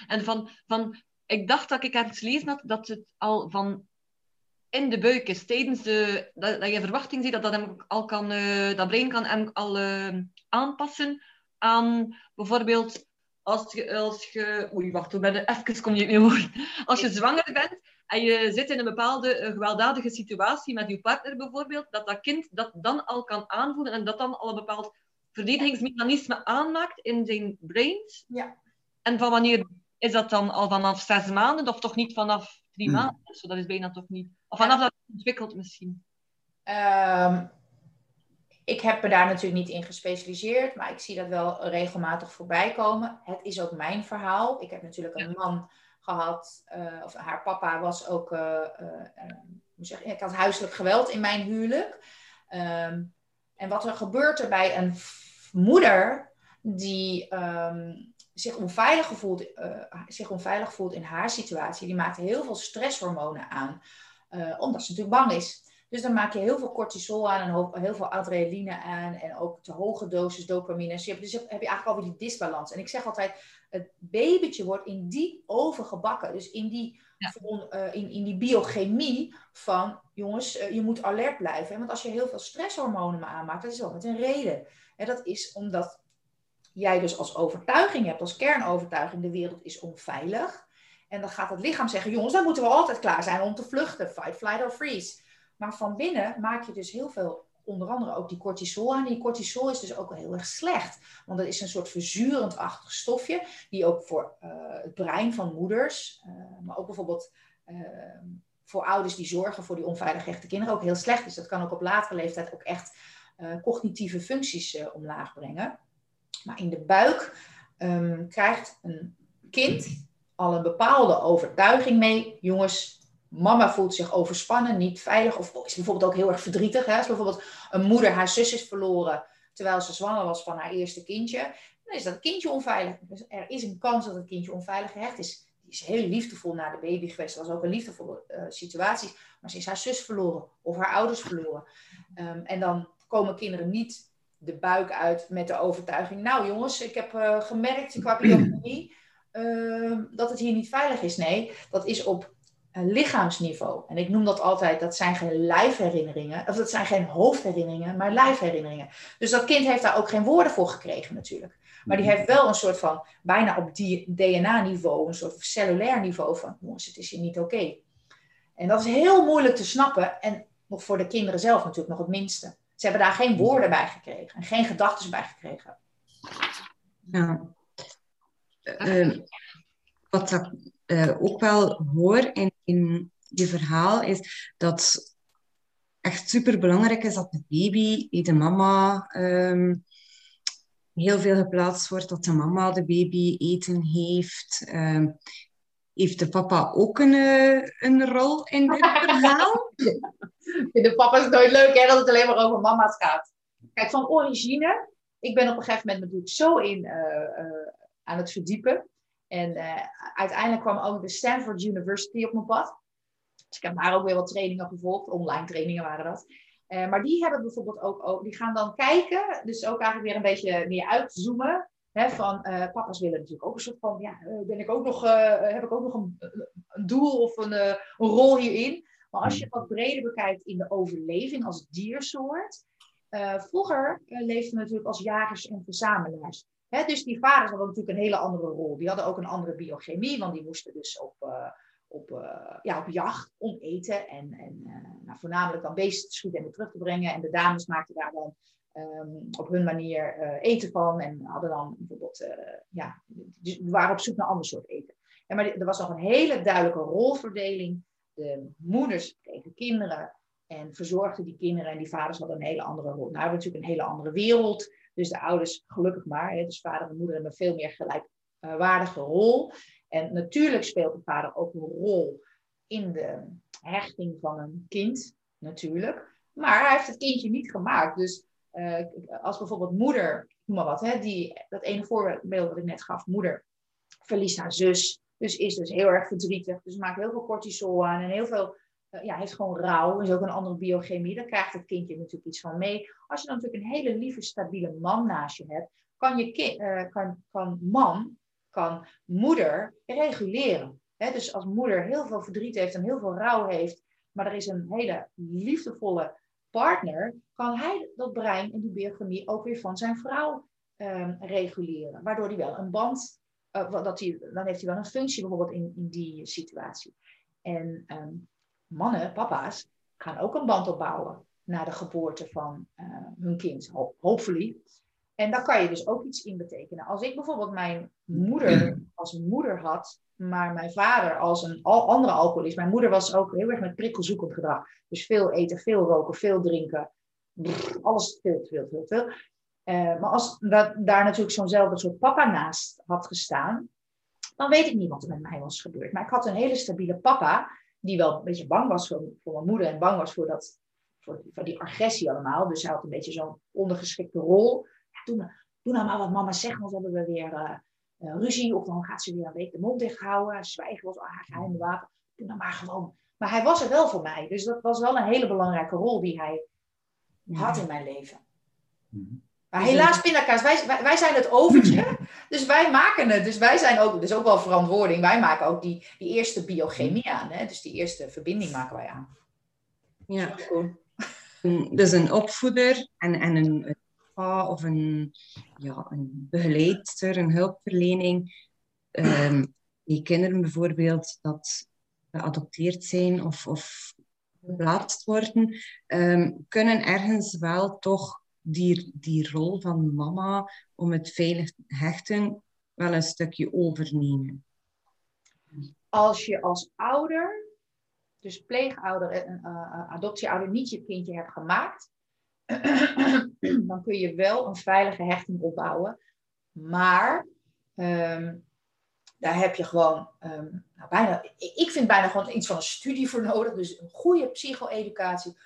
En van, van ik dacht dat ik ergens lezen had dat het al van in de buik is, tijdens de, dat, dat je verwachting ziet dat dat, hem al kan, uh, dat brein kan hem al uh, aanpassen aan bijvoorbeeld als je, als je oei wacht, hoe ben even kom je niet meer Als je zwanger bent en je zit in een bepaalde uh, gewelddadige situatie met je partner bijvoorbeeld, dat dat kind dat dan al kan aanvoelen en dat dan al een bepaald verdedigingsmechanisme aanmaakt in zijn brein. Ja. En van wanneer is dat dan al vanaf zes maanden of toch niet vanaf drie hmm. maanden? Zo, dat is bijna toch niet. Of vanaf dat het ontwikkelt misschien. Um, ik heb me daar natuurlijk niet in gespecialiseerd, maar ik zie dat wel regelmatig voorbij komen. Het is ook mijn verhaal. Ik heb natuurlijk een man gehad, uh, of haar papa was ook, uh, uh, hoe zeg, ik had huiselijk geweld in mijn huwelijk. Um, en wat er gebeurt er bij een moeder die um, zich onveilig, voelt, zich onveilig voelt in haar situatie, die maakt heel veel stresshormonen aan, omdat ze natuurlijk bang is. Dus dan maak je heel veel cortisol aan en heel veel adrenaline aan en ook te hoge dosis dopamine. Dus, je hebt, dus heb je eigenlijk alweer die disbalans. En ik zeg altijd, het babytje wordt in die oven gebakken. Dus in die, uh, in, in die biochemie van, jongens, uh, je moet alert blijven. Want als je heel veel stresshormonen aanmaakt, dat is wel met een reden. En dat is omdat jij dus als overtuiging hebt, als kernovertuiging, de wereld is onveilig. En dan gaat het lichaam zeggen, jongens, dan moeten we altijd klaar zijn om te vluchten. Fight, flight or freeze. Maar van binnen maak je dus heel veel, onder andere ook die cortisol aan. Die cortisol is dus ook heel erg slecht. Want dat is een soort verzurendachtig stofje, die ook voor uh, het brein van moeders, uh, maar ook bijvoorbeeld uh, voor ouders die zorgen voor die onveilig gehechte kinderen ook heel slecht is. Dat kan ook op latere leeftijd ook echt cognitieve functies omlaag brengen. Maar in de buik um, krijgt een kind al een bepaalde overtuiging mee. Jongens, mama voelt zich overspannen, niet veilig. Of is bijvoorbeeld ook heel erg verdrietig. Hè? Als bijvoorbeeld een moeder haar zus is verloren terwijl ze zwanger was van haar eerste kindje. Dan is dat kindje onveilig. Dus er is een kans dat het kindje onveilig gehecht is. Die is heel liefdevol naar de baby geweest. Dat was ook een liefdevolle uh, situatie. Maar ze is haar zus verloren of haar ouders verloren. Um, en dan komen kinderen niet de buik uit met de overtuiging. Nou jongens, ik heb uh, gemerkt qua biologie uh, dat het hier niet veilig is. Nee, dat is op lichaamsniveau. En ik noem dat altijd, dat zijn geen lijfherinneringen, of dat zijn geen hoofdherinneringen, maar lijfherinneringen. Dus dat kind heeft daar ook geen woorden voor gekregen natuurlijk. Maar die heeft wel een soort van, bijna op DNA-niveau, een soort cellulair niveau van, jongens, het is hier niet oké. En dat is heel moeilijk te snappen en nog voor de kinderen zelf natuurlijk nog het minste. Ze hebben daar geen woorden bij gekregen en geen gedachten bij gekregen. Ja. Uh, wat ik uh, ook wel hoor in, in je verhaal is dat echt super belangrijk is dat de baby, de mama, um, heel veel geplaatst wordt, dat de mama de baby eten heeft. Um, heeft de papa ook een, uh, een rol in dit verhaal? De papa is nooit leuk hè, dat het alleen maar over mama's gaat. Kijk, van origine, ik ben op een gegeven moment natuurlijk zo in uh, aan het verdiepen. En uh, uiteindelijk kwam ook de Stanford University op mijn pad. Dus ik heb daar ook weer wat trainingen gevolgd. Online trainingen waren dat. Uh, maar die hebben bijvoorbeeld ook, ook, die gaan dan kijken, dus ook eigenlijk weer een beetje meer uitzoomen. Hè, van uh, papa's willen natuurlijk ook een soort van, ja, ben ik ook nog, heb ik ook nog een, een doel of een, een, rol hierin. Maar als je wat breder bekijkt in de overleving als diersoort. vroeger leefden we natuurlijk als jagers en verzamelaars dus die vaders hadden natuurlijk een hele andere rol. Die hadden ook een andere biochemie, want die moesten dus op, uh, op, uh, ja, op jacht om eten en, en uh, nou, voornamelijk dan beesten te schieten en terug te brengen. En de dames maakten daar dan um, op hun manier eten van en hadden dan bijvoorbeeld, ja, dus waren op zoek naar ander soort eten. Ja, maar er was nog een hele duidelijke rolverdeling. De moeders kregen kinderen en verzorgden die kinderen en die vaders hadden een hele andere rol. Nou hebben we natuurlijk een hele andere wereld. Dus de ouders, gelukkig maar, hè, dus vader en moeder hebben een veel meer gelijkwaardige rol. En natuurlijk speelt de vader ook een rol in de hechting van een kind, natuurlijk. Maar hij heeft het kindje niet gemaakt. Dus uh, als bijvoorbeeld moeder, noem maar wat, hè, die, dat ene voorbeeld wat ik net gaf, moeder verliest haar zus. Dus is dus heel erg verdrietig. Dus maakt heel veel cortisol aan en heel veel ja, heeft gewoon rouw, is ook een andere biochemie. Daar krijgt het kindje natuurlijk iets van mee. Als je dan natuurlijk een hele lieve, stabiele man naast je hebt, kan, je uh, kan, kan man, kan moeder reguleren. dus als moeder heel veel verdriet heeft en heel veel rouw heeft, maar er is een hele liefdevolle partner, kan hij dat brein en die biochemie ook weer van zijn vrouw um, reguleren. Waardoor hij wel een band, uh, dat hij, dan heeft hij wel een functie bijvoorbeeld in, in die situatie. En um, mannen, papa's, gaan ook een band opbouwen na de geboorte van uh, hun kind, hopefully. En daar kan je dus ook iets in betekenen. Als ik bijvoorbeeld mijn moeder als moeder had, maar mijn vader als een andere alcoholist. Mijn moeder was ook heel erg met prikkelzoekend gedrag. Dus veel eten, veel roken, veel drinken. alles veel, veel, veel, veel. Uh, maar als dat, daar natuurlijk zo'nzelfde soort papa naast had gestaan, dan weet ik niet wat er met mij was gebeurd. Maar ik had een hele stabiele papa die wel een beetje bang was voor, voor mijn moeder en bang was voor, dat, voor, voor die agressie allemaal. Dus hij had een beetje zo'n ondergeschikte rol. Ja, doe, nou, doe nou maar wat mama zegt, want dan hebben we weer uh, uh, ruzie. Of dan gaat ze weer een week de mond dicht houden. Zwijgen was haar geheime wapen. Doe nou maar gewoon. Maar hij was er wel voor mij. Dus dat was wel een hele belangrijke rol die hij had in mijn leven. Mhm. Maar helaas, pindakaas, wij, wij, zijn het overtje. Dus wij maken het. Dus wij zijn ook, dus ook wel verantwoording. Wij maken ook die, die eerste biochemie aan. Hè? Dus die eerste verbinding maken wij aan. Ja. Dus een opvoeder en, en een, of een, ja, een begeleidster, een hulpverlening. Um, die kinderen bijvoorbeeld dat geadopteerd zijn of, of geplaatst worden, ehm, kunnen ergens wel toch die, die rol van mama om het veilig hechten wel een stukje overnemen. Als je als ouder, dus pleegouder en uh, adoptieouder, niet je kindje hebt gemaakt, dan kun je wel een veilige hechting opbouwen. Maar ehm, daar heb je gewoon um, nou, bijna, ik vind bijna gewoon iets van een studie voor nodig. Dus een goede psycho-educatie,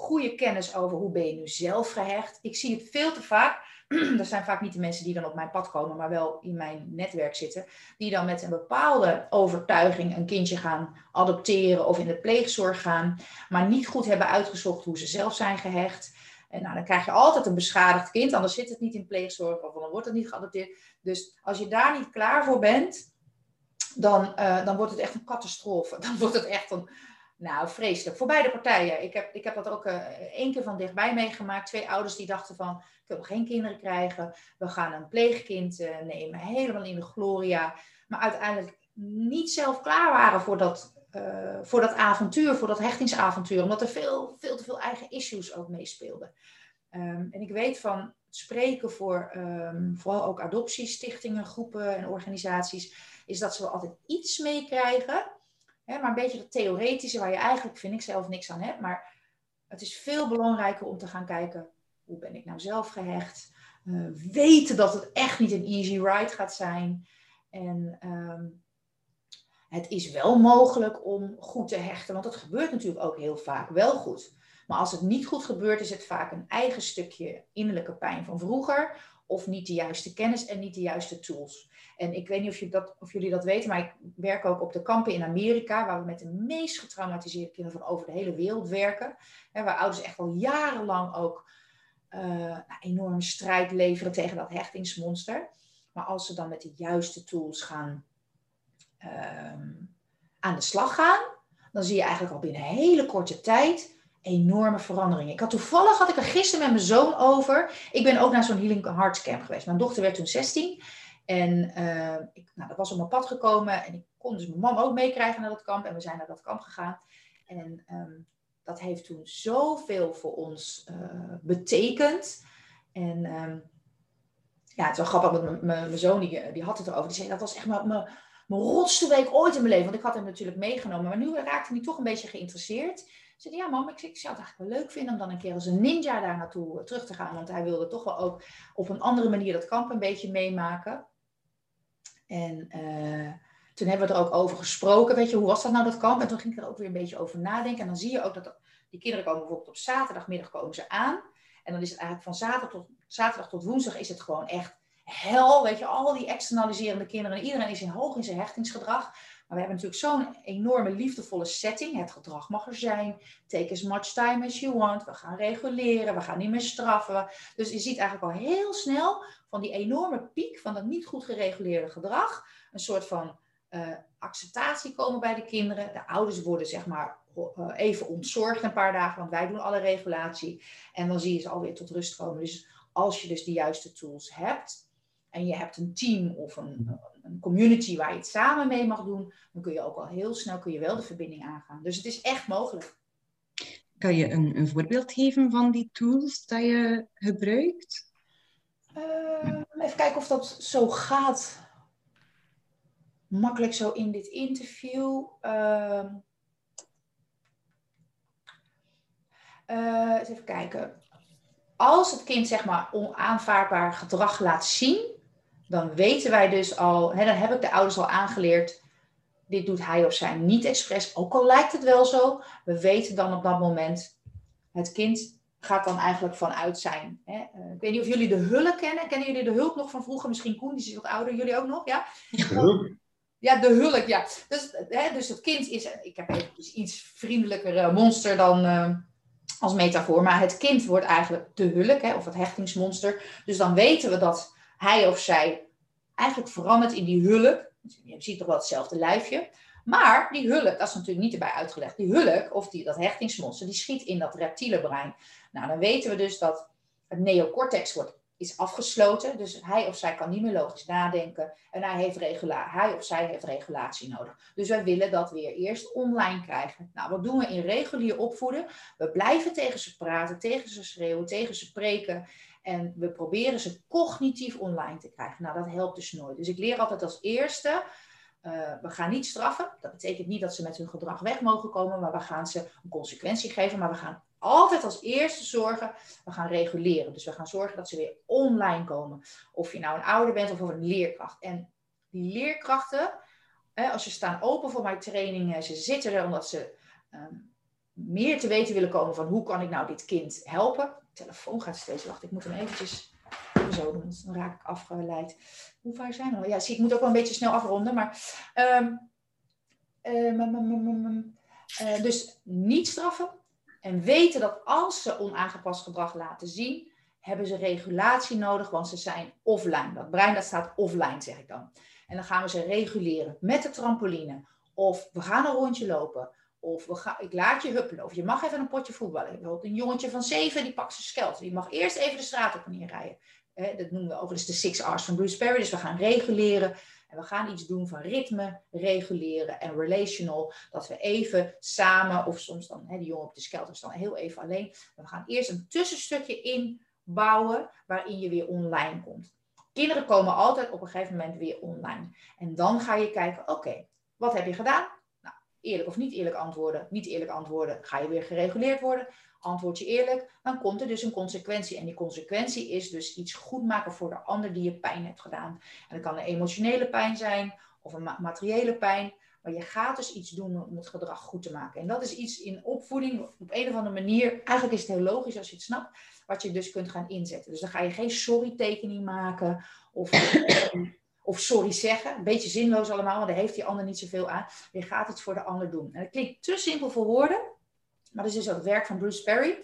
goede kennis over hoe ben je nu zelf gehecht. Ik zie het veel te vaak. dat zijn vaak niet de mensen die dan op mijn pad komen, maar wel in mijn netwerk zitten. Die dan met een bepaalde overtuiging een kindje gaan adopteren of in de pleegzorg gaan. Maar niet goed hebben uitgezocht hoe ze zelf zijn gehecht. En nou, dan krijg je altijd een beschadigd kind, anders zit het niet in pleegzorg of dan wordt het niet geadopteerd. Dus als je daar niet klaar voor bent, dan, uh, dan wordt het echt een catastrofe. Dan wordt het echt een, nou, vreselijk. Voor beide partijen. Ik heb, ik heb dat ook uh, één keer van dichtbij meegemaakt. Twee ouders die dachten van, ik wil geen kinderen krijgen. We gaan een pleegkind uh, nemen, helemaal in de gloria. Maar uiteindelijk niet zelf klaar waren voor dat, uh, voor dat avontuur, voor dat hechtingsavontuur. Omdat er veel, veel te veel eigen issues ook meespeelden. Um, en ik weet van spreken voor um, vooral ook adoptiestichtingen, groepen en organisaties, is dat ze wel altijd iets meekrijgen maar een beetje dat theoretische waar je eigenlijk, vind ik zelf, niks aan hebt. Maar het is veel belangrijker om te gaan kijken, hoe ben ik nou zelf gehecht? Uh, weten dat het echt niet een easy ride gaat zijn. En ehm, het is wel mogelijk om goed te hechten, want dat gebeurt natuurlijk ook heel vaak wel goed. Maar als het niet goed gebeurt, is het vaak een eigen stukje innerlijke pijn van vroeger. Of niet de juiste kennis en niet de juiste tools. En ik weet niet of, dat, of jullie dat weten, maar ik werk ook op de kampen in Amerika, waar we met de meest getraumatiseerde kinderen van over de hele wereld werken. Hè, waar ouders echt al jarenlang ook uh, nou, enorme strijd leveren tegen dat hechtingsmonster. Maar als ze dan met de juiste tools gaan uh, aan de slag gaan, dan zie je eigenlijk al binnen een hele korte tijd enorme veranderingen. Ik had toevallig, had ik er gisteren met mijn zoon over. Ik ben ook naar zo'n Healing Hearts camp geweest. Mijn dochter werd toen 16. En uh, ik, nou, dat was op mijn pad gekomen en ik kon dus mijn man ook meekrijgen naar dat kamp. En we zijn naar dat kamp gegaan. En um, dat heeft toen zoveel voor ons uh, betekend. En um, ja, het is wel grappig, mijn zoon die, die had het erover. Die zei, dat was echt mijn, rotste week ooit in mijn leven. Want ik had hem natuurlijk meegenomen. Maar nu raakte hij toch een beetje geïnteresseerd. Zei, ja mam, ik, ik zou het eigenlijk wel leuk vinden om dan een keer als een ninja daar naartoe terug te gaan. Want hij wilde toch wel ook op een andere manier dat kamp een beetje meemaken. En uh, toen hebben we er ook over gesproken. Weet je, hoe was dat nou dat kamp? En toen ging ik er ook weer een beetje over nadenken. En dan zie je ook dat die kinderen komen bijvoorbeeld op zaterdagmiddag komen ze aan. En dan is het eigenlijk van zaterdag tot, zaterdag tot woensdag is het gewoon echt hel. Weet je, al die externaliserende kinderen. Iedereen is in hoog in zijn hechtingsgedrag. Maar we hebben natuurlijk zo'n enorme liefdevolle setting. Het gedrag mag er zijn. Take as much time as you want. We gaan reguleren. We gaan niet meer straffen. Dus je ziet eigenlijk al heel snel van die enorme piek van dat niet goed gereguleerde gedrag. Een soort van uh, acceptatie komen bij de kinderen. De ouders worden zeg maar uh, even ontzorgd een paar dagen, want wij doen alle regulatie. En dan zie je ze alweer tot rust komen. Dus als je dus de juiste tools hebt en je hebt een team of een, een community waar je het samen mee mag doen, dan kun je ook al heel snel kun je wel de verbinding aangaan. Dus het is echt mogelijk. Kan je een, een voorbeeld geven van die tools dat je gebruikt? Even kijken of dat zo gaat. Makkelijk zo in dit interview. Uh, uh, even kijken. Als het kind zeg maar onaanvaardbaar gedrag laat zien, dan weten wij dus al, hè, dan heb ik de ouders al aangeleerd, dit doet hij of zij niet expres, ook al lijkt het wel zo. We weten dan op dat moment, het kind gaat dan eigenlijk vanuit zijn. Hè? Uh, ik weet niet of jullie de hulp kennen. Kennen jullie de hulp nog van vroeger? Misschien Koen, die is wat ouder. Jullie ook nog, ja? Ja, de hulk, ja. Dus, hè, dus het kind is, ik heb even iets vriendelijker monster dan uh, als metafoor, maar het kind wordt eigenlijk de hulk, hè, of het hechtingsmonster. Dus dan weten we dat hij of zij eigenlijk verandert in die hulk. Je ziet toch wel hetzelfde lijfje. Maar die hulk, dat is natuurlijk niet erbij uitgelegd. Die hulk, of die, dat hechtingsmonster, die schiet in dat reptiele brein. Nou, dan weten we dus dat het neocortex wordt, is afgesloten. Dus hij of zij kan niet meer logisch nadenken. En hij, heeft regula hij of zij heeft regulatie nodig. Dus wij willen dat weer eerst online krijgen. Nou, wat doen we in regulier opvoeden? We blijven tegen ze praten, tegen ze schreeuwen, tegen ze preken. En we proberen ze cognitief online te krijgen. Nou, dat helpt dus nooit. Dus ik leer altijd als eerste uh, we gaan niet straffen. Dat betekent niet dat ze met hun gedrag weg mogen komen, maar we gaan ze een consequentie geven. Maar we gaan altijd als eerste zorgen, we gaan reguleren. Dus we gaan zorgen dat ze weer online komen. Of je nou een ouder bent of een leerkracht. En die leerkrachten, als ze staan open voor mijn trainingen, ze zitten er omdat ze um, meer te weten willen komen van hoe kan ik nou dit kind helpen. Telefoon gaat steeds, wacht, ik moet hem eventjes zo dan raak ik afgeleid. Hoe vaak zijn we al? Ja, zie, ik moet ook wel een beetje snel afronden, maar... Um, uh, dus niet straffen en weten dat als ze onaangepast gedrag laten zien, hebben ze regulatie nodig, want ze zijn offline. Dat brein dat staat offline, zeg ik dan. En dan gaan we ze reguleren met de trampoline. Of we gaan een rondje lopen. Of we gaan, ik laat je huppelen. Of je mag even een potje voetballen. Bijvoorbeeld een jongetje van zeven, die pakt zijn skelt. Die mag eerst even de straat op en neer rijden dat noemen we overigens de Six R's van Bruce Perry. Dus we gaan reguleren en we gaan iets doen van ritme, reguleren en relational. Dat we even samen, of soms dan, hè, die jongen op de skelter dan heel even alleen. We gaan eerst een tussenstukje inbouwen waarin je weer online komt. Kinderen komen altijd op een gegeven moment weer online. En dan ga je kijken, oké, wat heb je gedaan? Nou, eerlijk of niet eerlijk antwoorden. Niet eerlijk antwoorden, ga je weer gereguleerd worden. Antwoord je eerlijk, dan komt er dus een consequentie. En die consequentie is dus iets goed maken voor de ander die je pijn hebt gedaan. En dat kan een emotionele pijn zijn of een materiële pijn. Maar je gaat dus iets doen om het gedrag goed te maken. En dat is iets in opvoeding op een of andere manier. Eigenlijk is het heel logisch als je het snapt. Wat je dus kunt gaan inzetten. Dus dan ga je geen sorry-tekening maken. Of, of sorry zeggen. Een beetje zinloos allemaal, want daar heeft die ander niet zoveel aan. Je gaat iets voor de ander doen. En dat klinkt te simpel voor woorden. Maar dat is dus ook het werk van Bruce Perry.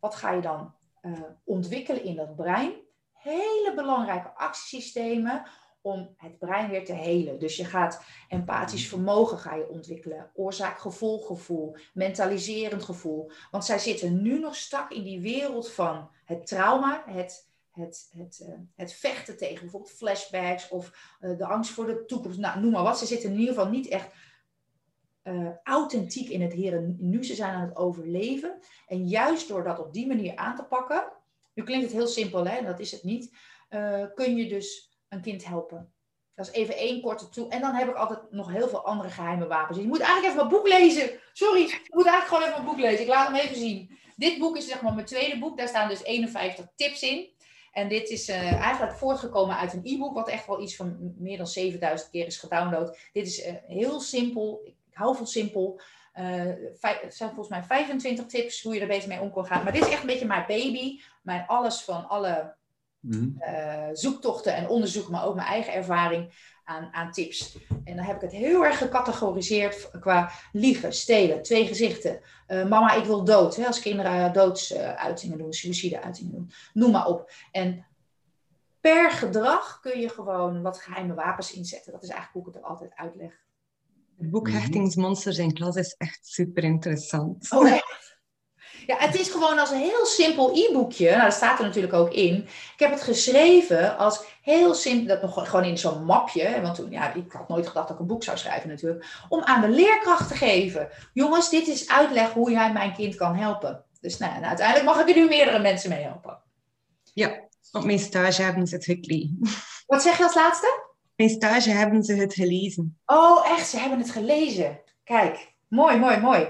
Wat ga je dan uh, ontwikkelen in dat brein? Hele belangrijke actiesystemen om het brein weer te helen. Dus je gaat empathisch vermogen ga je ontwikkelen, oorzaak-gevolggevoel, mentaliserend gevoel. Want zij zitten nu nog stak in die wereld van het trauma, het, het, het, uh, het vechten tegen bijvoorbeeld flashbacks of uh, de angst voor de toekomst. Nou, noem maar wat. Ze zitten in ieder geval niet echt uh, authentiek in het heren nu. Ze zijn aan het overleven. En juist door dat op die manier aan te pakken, nu klinkt het heel simpel, hè, dat is het niet, uh, kun je dus een kind helpen. Dat is even één korte toe. En dan heb ik altijd nog heel veel andere geheime wapens. Je moet eigenlijk even mijn boek lezen. Sorry, je moet eigenlijk gewoon even mijn boek lezen. Ik laat hem even zien. Dit boek is zeg maar mijn tweede boek. Daar staan dus 51 tips in. En dit is uh, eigenlijk voortgekomen uit een e-book, wat echt wel iets van meer dan 7000 keer is gedownload. Dit is heel simpel hou van simpel. Uh, het zijn volgens mij 25 tips hoe je er beter mee om kan gaan. Maar dit is echt een beetje mijn baby. Mijn alles van alle uh, zoektochten en onderzoeken, maar ook mijn eigen ervaring aan, aan tips. En dan heb ik het heel erg gecategoriseerd qua liegen, stelen, twee gezichten. Uh, mama, ik wil dood. Hè, als kinderen doodsuitingen doen, suïcide-uitingen doen. Noem maar op. En per gedrag kun je gewoon wat geheime wapens inzetten. Dat is eigenlijk hoe ik het er altijd uitleg. Het boek mhm. Hechtingsmonsters in klas is echt super interessant. Oh, Ja, het is gewoon als een heel simpel e-boekje. Nou, dat staat er natuurlijk ook in. Ik heb het geschreven als heel simpel, dat nog gewoon in zo'n mapje. Want toen, ja, ik had nooit gedacht dat ik een boek zou schrijven natuurlijk. Om aan de leerkracht te geven. Jongens, dit is uitleg hoe jij mijn kind kan helpen. Dus nou, nou, uiteindelijk mag ik er nu meerdere mensen mee helpen. Ja, op mijn stage hebben ze het gekregen. Wat zeg je als laatste? Mijn stage hebben ze het gelezen. Oh, echt? Ze hebben het gelezen. Kijk, mooi, mooi, mooi.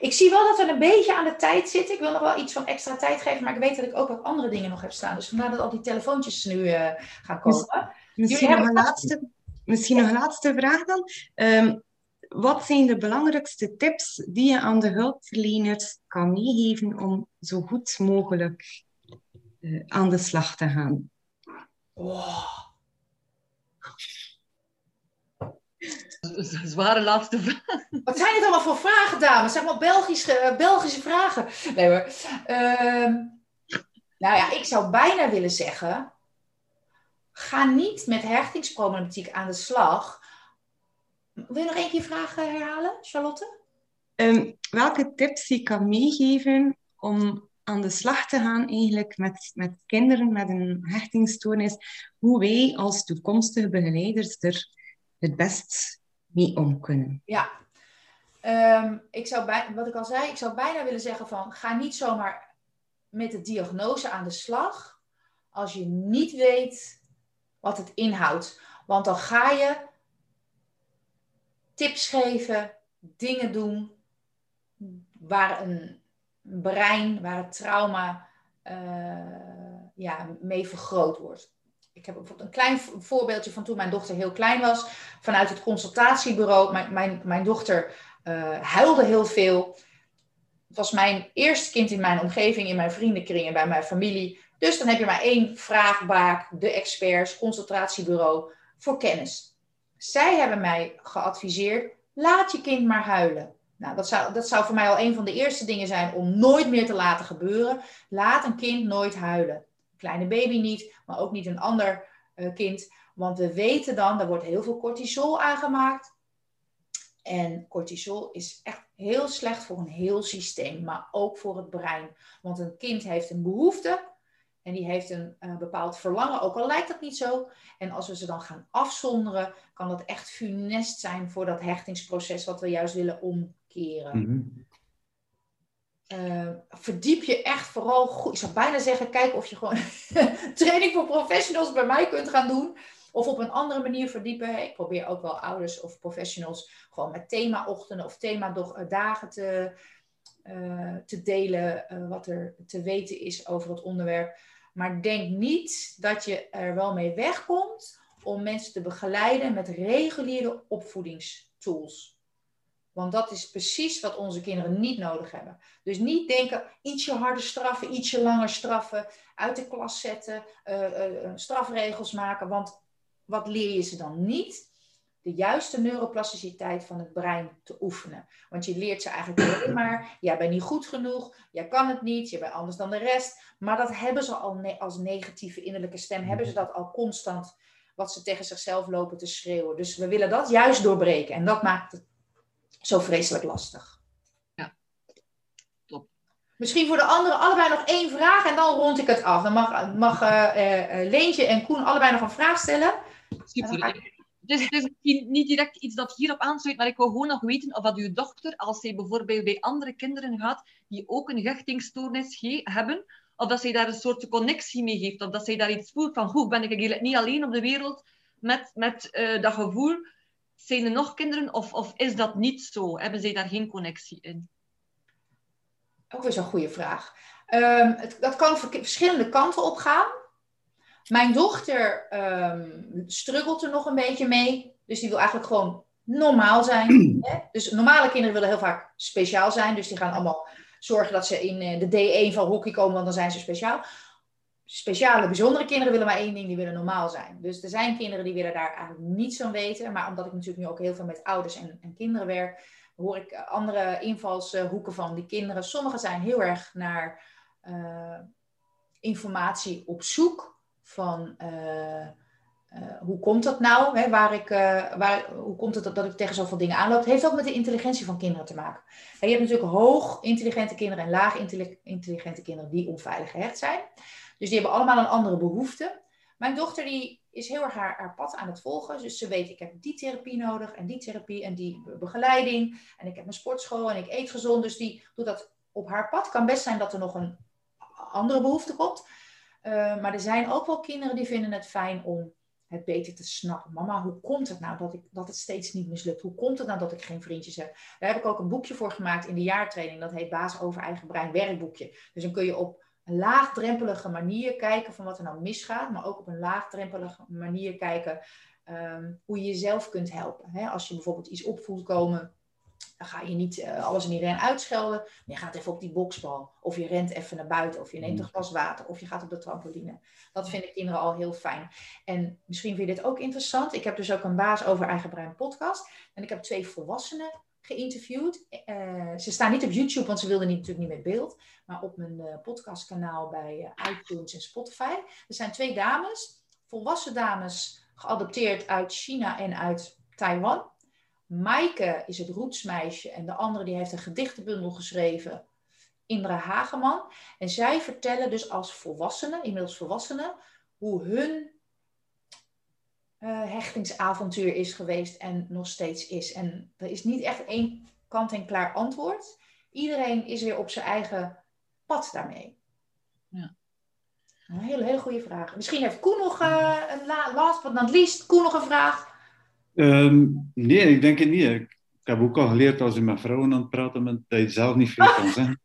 Ik zie wel dat we een beetje aan de tijd zitten. Ik wil nog wel iets van extra tijd geven, maar ik weet dat ik ook wat andere dingen nog heb staan. Dus vandaar dat al die telefoontjes nu uh, gaan komen. Misschien, nog een, laatste, misschien nog een laatste vraag dan. Um, wat zijn de belangrijkste tips die je aan de hulpverleners kan meegeven om zo goed mogelijk uh, aan de slag te gaan? Wow. zware laatste vraag. Wat zijn dit allemaal voor vragen, dames? Zeg maar Belgische, Belgische vragen. Nee hoor. Ehm, nou ja, ik zou bijna willen zeggen... Ga niet met hechtingsproblematiek aan de slag. Wil je nog één keer vragen herhalen, Charlotte? Ehm, welke tips je kan meegeven om aan de slag te gaan eigenlijk met, met kinderen met een hechtingstoornis, hoe wij als toekomstige begeleiders er het best mee om kunnen. Ja, um, ik zou bij, wat ik al zei, ik zou bijna willen zeggen van ga niet zomaar met de diagnose aan de slag als je niet weet wat het inhoudt. Want dan ga je tips geven, dingen doen waar een brein, waar het trauma uh, ja, mee vergroot wordt. Ik heb bijvoorbeeld een klein voorbeeldje van toen mijn dochter heel klein was. Vanuit het consultatiebureau. Mijn, mijn, mijn dochter uh, huilde heel veel. Het was mijn eerste kind in mijn omgeving, in mijn vriendenkring en bij mijn familie. Dus dan heb je maar één vraagbaak, de experts, concentratiebureau, voor kennis. Zij hebben mij geadviseerd, laat je kind maar huilen. Nou, dat zou, dat zou voor mij al een van de eerste dingen zijn om nooit meer te laten gebeuren. Laat een kind nooit huilen. Kleine baby niet, maar ook niet een ander uh, kind. Want we weten dan, er wordt heel veel cortisol aangemaakt. En cortisol is echt heel slecht voor een heel systeem, maar ook voor het brein. Want een kind heeft een behoefte en die heeft een uh, bepaald verlangen, ook al lijkt dat niet zo. En als we ze dan gaan afzonderen, kan dat echt funest zijn voor dat hechtingsproces wat we juist willen omkeren. Mm verdiep je echt vooral goed. Ik zou bijna zeggen, kijk of je gewoon training voor professionals bij mij kunt gaan doen. Of op een andere manier verdiepen. Ik probeer ook wel ouders of professionals gewoon met thema-ochtenden of thema-dagen te, uh, te delen. Uh, wat er te weten is over het onderwerp. Maar denk niet dat je er wel mee wegkomt om mensen te begeleiden met reguliere opvoedingstools. Want dat is precies wat onze kinderen niet nodig hebben. Dus niet denken, ietsje harder straffen, ietsje langer straffen, uit de klas zetten, uh, strafregels maken. Want wat leer je ze dan niet? De juiste neuroplasticiteit van het brein te oefenen. Want je leert ze eigenlijk alleen maar, jij bent niet goed genoeg, jij kan het niet, je bent anders dan de rest. Maar dat hebben ze al als negatieve innerlijke stem, hebben ze dat al constant, wat ze tegen zichzelf lopen te schreeuwen. Dus we willen dat juist doorbreken en dat maakt het zo vreselijk lastig. Ja, top. Misschien voor de anderen allebei nog één vraag en dan rond ik het af. Dan mag, mag uh, uh, Leentje en Koen allebei nog een vraag stellen. Super. Dus het is misschien niet direct iets dat hierop aansluit, maar ik wil gewoon nog weten of dat uw dochter, als zij bijvoorbeeld bij andere kinderen gaat die ook een hechtingstoornis hebben, of dat zij daar een soort connectie mee heeft, of dat zij daar iets voelt van, hoe ben ik eigenlijk niet alleen op de wereld met, met uh, dat gevoel. Zijn er nog kinderen of, of is dat niet zo? Hebben zij daar geen connectie in? Ook weer zo'n goede vraag. Um, het, dat kan verschillende kanten op gaan. Mijn dochter um, struggelt er nog een beetje mee. Dus die wil eigenlijk gewoon normaal zijn. Hè? Dus normale kinderen willen heel vaak speciaal zijn. Dus die gaan allemaal zorgen dat ze in eh, de D1 van hockey komen, want dan zijn ze speciaal. Speciale, bijzondere kinderen willen maar één ding, die willen normaal zijn. Dus er zijn kinderen die willen daar eigenlijk niets van weten. Maar omdat ik natuurlijk nu ook heel veel met ouders en, en kinderen werk, hoor ik andere invalshoeken van die kinderen. Sommigen zijn heel erg naar uh, informatie op zoek van uh, hoe komt dat nou? Hè, waar ik, waar, hoe komt het dat, dat ik tegen zoveel dingen aanloop? Het heeft ook met de intelligentie van kinderen te maken. En je hebt natuurlijk hoog intelligente kinderen en laag intelligente kinderen die onveilig gehecht zijn. Dus die hebben allemaal een andere behoefte. Mijn dochter die is heel erg haar, haar pad aan het volgen. Dus ze weet, ik heb die therapie nodig en die therapie en die begeleiding. En ik heb mijn sportschool en ik eet gezond. Dus die doet dat op haar pad. Kan best zijn dat er nog een andere behoefte komt. Uh, maar er zijn ook wel kinderen die vinden het fijn om het beter te snappen. Mama, hoe komt het nou dat, ik, dat het steeds niet mislukt? Hoe komt het nou dat ik geen vriendjes heb? Daar heb ik ook een boekje voor gemaakt in de jaartraining. Dat heet Baas over eigen brein werkboekje. Dus dan kun je op een laagdrempelige manier kijken van wat er nou misgaat. Maar ook op een laagdrempelige manier kijken um, hoe je jezelf kunt helpen. Als je bijvoorbeeld iets opvoelt komen Dan ga je niet uh, alles en iedereen uitschelden. Je gaat even op die boksbal. Of je rent even naar buiten. Of je neemt een mm. glas water. Of je gaat op de trampoline. Dat vinden kinderen al heel fijn. En misschien vind je dit ook interessant. Ik heb dus ook een baas over eigen brein podcast. En ik heb twee volwassenen geïnterviewd. Uh, ze staan niet op YouTube, want ze wilden niet, natuurlijk niet met beeld. Maar op mijn uh, podcastkanaal bij iTunes en Spotify. Er zijn twee dames. Volwassen dames geadopteerd uit China en uit Taiwan. Maaike is het roetsmeisje en de andere die heeft een gedichtenbundel geschreven, Indra Hageman. En zij vertellen dus als volwassenen, inmiddels volwassenen, hoe hun uh, hechtingsavontuur is geweest en nog steeds is. En er is niet echt één kant-en-klaar antwoord. Iedereen is weer op zijn eigen pad daarmee. Ja. Een hele, hele goede vraag. Misschien heeft Koen nog uh, een last but not least. Koen nog een vraag? Um, nee, ik denk het niet. Ik, ik, heb ook al geleerd als je met vrouwen aan het praten bent, dat je zelf niet veel kan zeggen.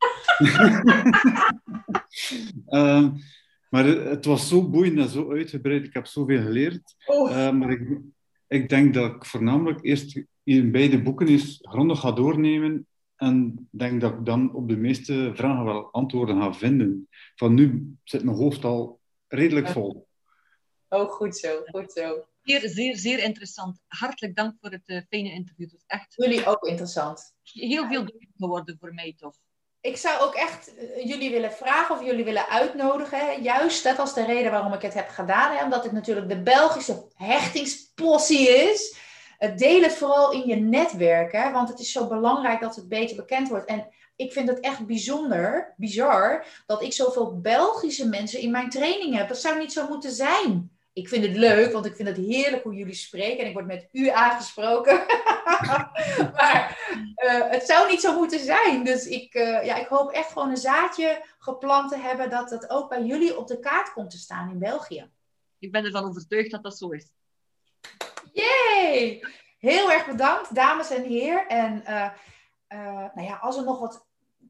um, maar het was zo boeiend en zo uitgebreid. Ik heb zoveel geleerd. Oh. Uh, maar ik, ik denk dat ik voornamelijk eerst in beide boeken eens grondig ga doornemen. En denk dat ik dan op de meeste vragen wel antwoorden ga vinden. Van nu zit mijn hoofd al redelijk vol. Oh, goed zo, goed zo. Zeer, zeer, zeer interessant. Hartelijk dank voor het uh, fijne interview. Het echt Jullie ook interessant. Heel veel geworden voor mij, toch? Ik zou ook echt uh, jullie willen vragen of jullie willen uitnodigen. Juist, dat was de reden waarom ik het heb gedaan. Hè? Omdat het natuurlijk de Belgische hechtingspossie is. Uh, deel het vooral in je netwerk. Hè? Want het is zo belangrijk dat het beter bekend wordt. En ik vind het echt bijzonder, bizar, dat ik zoveel Belgische mensen in mijn training heb. Dat zou niet zo moeten zijn ik vind het leuk, want ik vind het heerlijk hoe jullie spreken. En ik word met u aangesproken. maar uh, het zou niet zo moeten zijn. Dus ik, uh, ja, ik hoop echt gewoon een zaadje geplant te hebben dat dat ook bij jullie op de kaart komt te staan in België. Ik ben ervan overtuigd dat dat zo is. Yay! Heel erg bedankt, dames en heren. En uh, nou ja, als er nog wat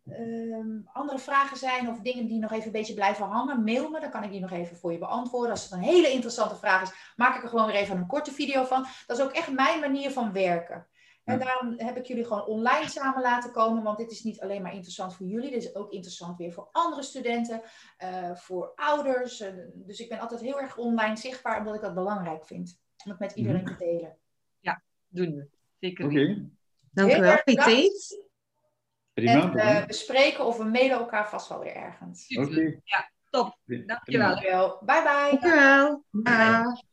Ehm, andere vragen zijn of dingen die nog even een beetje blijven hangen, mail me. Dan kan ik die nog even voor je beantwoorden. Als het een hele interessante vraag is, maak ik er gewoon weer even een korte video van. Dat is ook echt mijn manier van werken. En daarom heb ik jullie gewoon online samen laten komen, want dit is niet alleen maar interessant voor jullie, dit is ook interessant weer voor andere studenten, uh, voor ouders. dus ik ben altijd heel erg online zichtbaar, omdat ik dat belangrijk vind. Om het met iedereen te delen. Ja, doen we. Zeker. Oké. Okay. Dank u wel, Piet. Prima, en uh, bespreken of we mailen elkaar vast wel weer ergens. Oké. Ja, top. Dankjewel. Dankjewel. Bye bye. Dankjewel. Bye.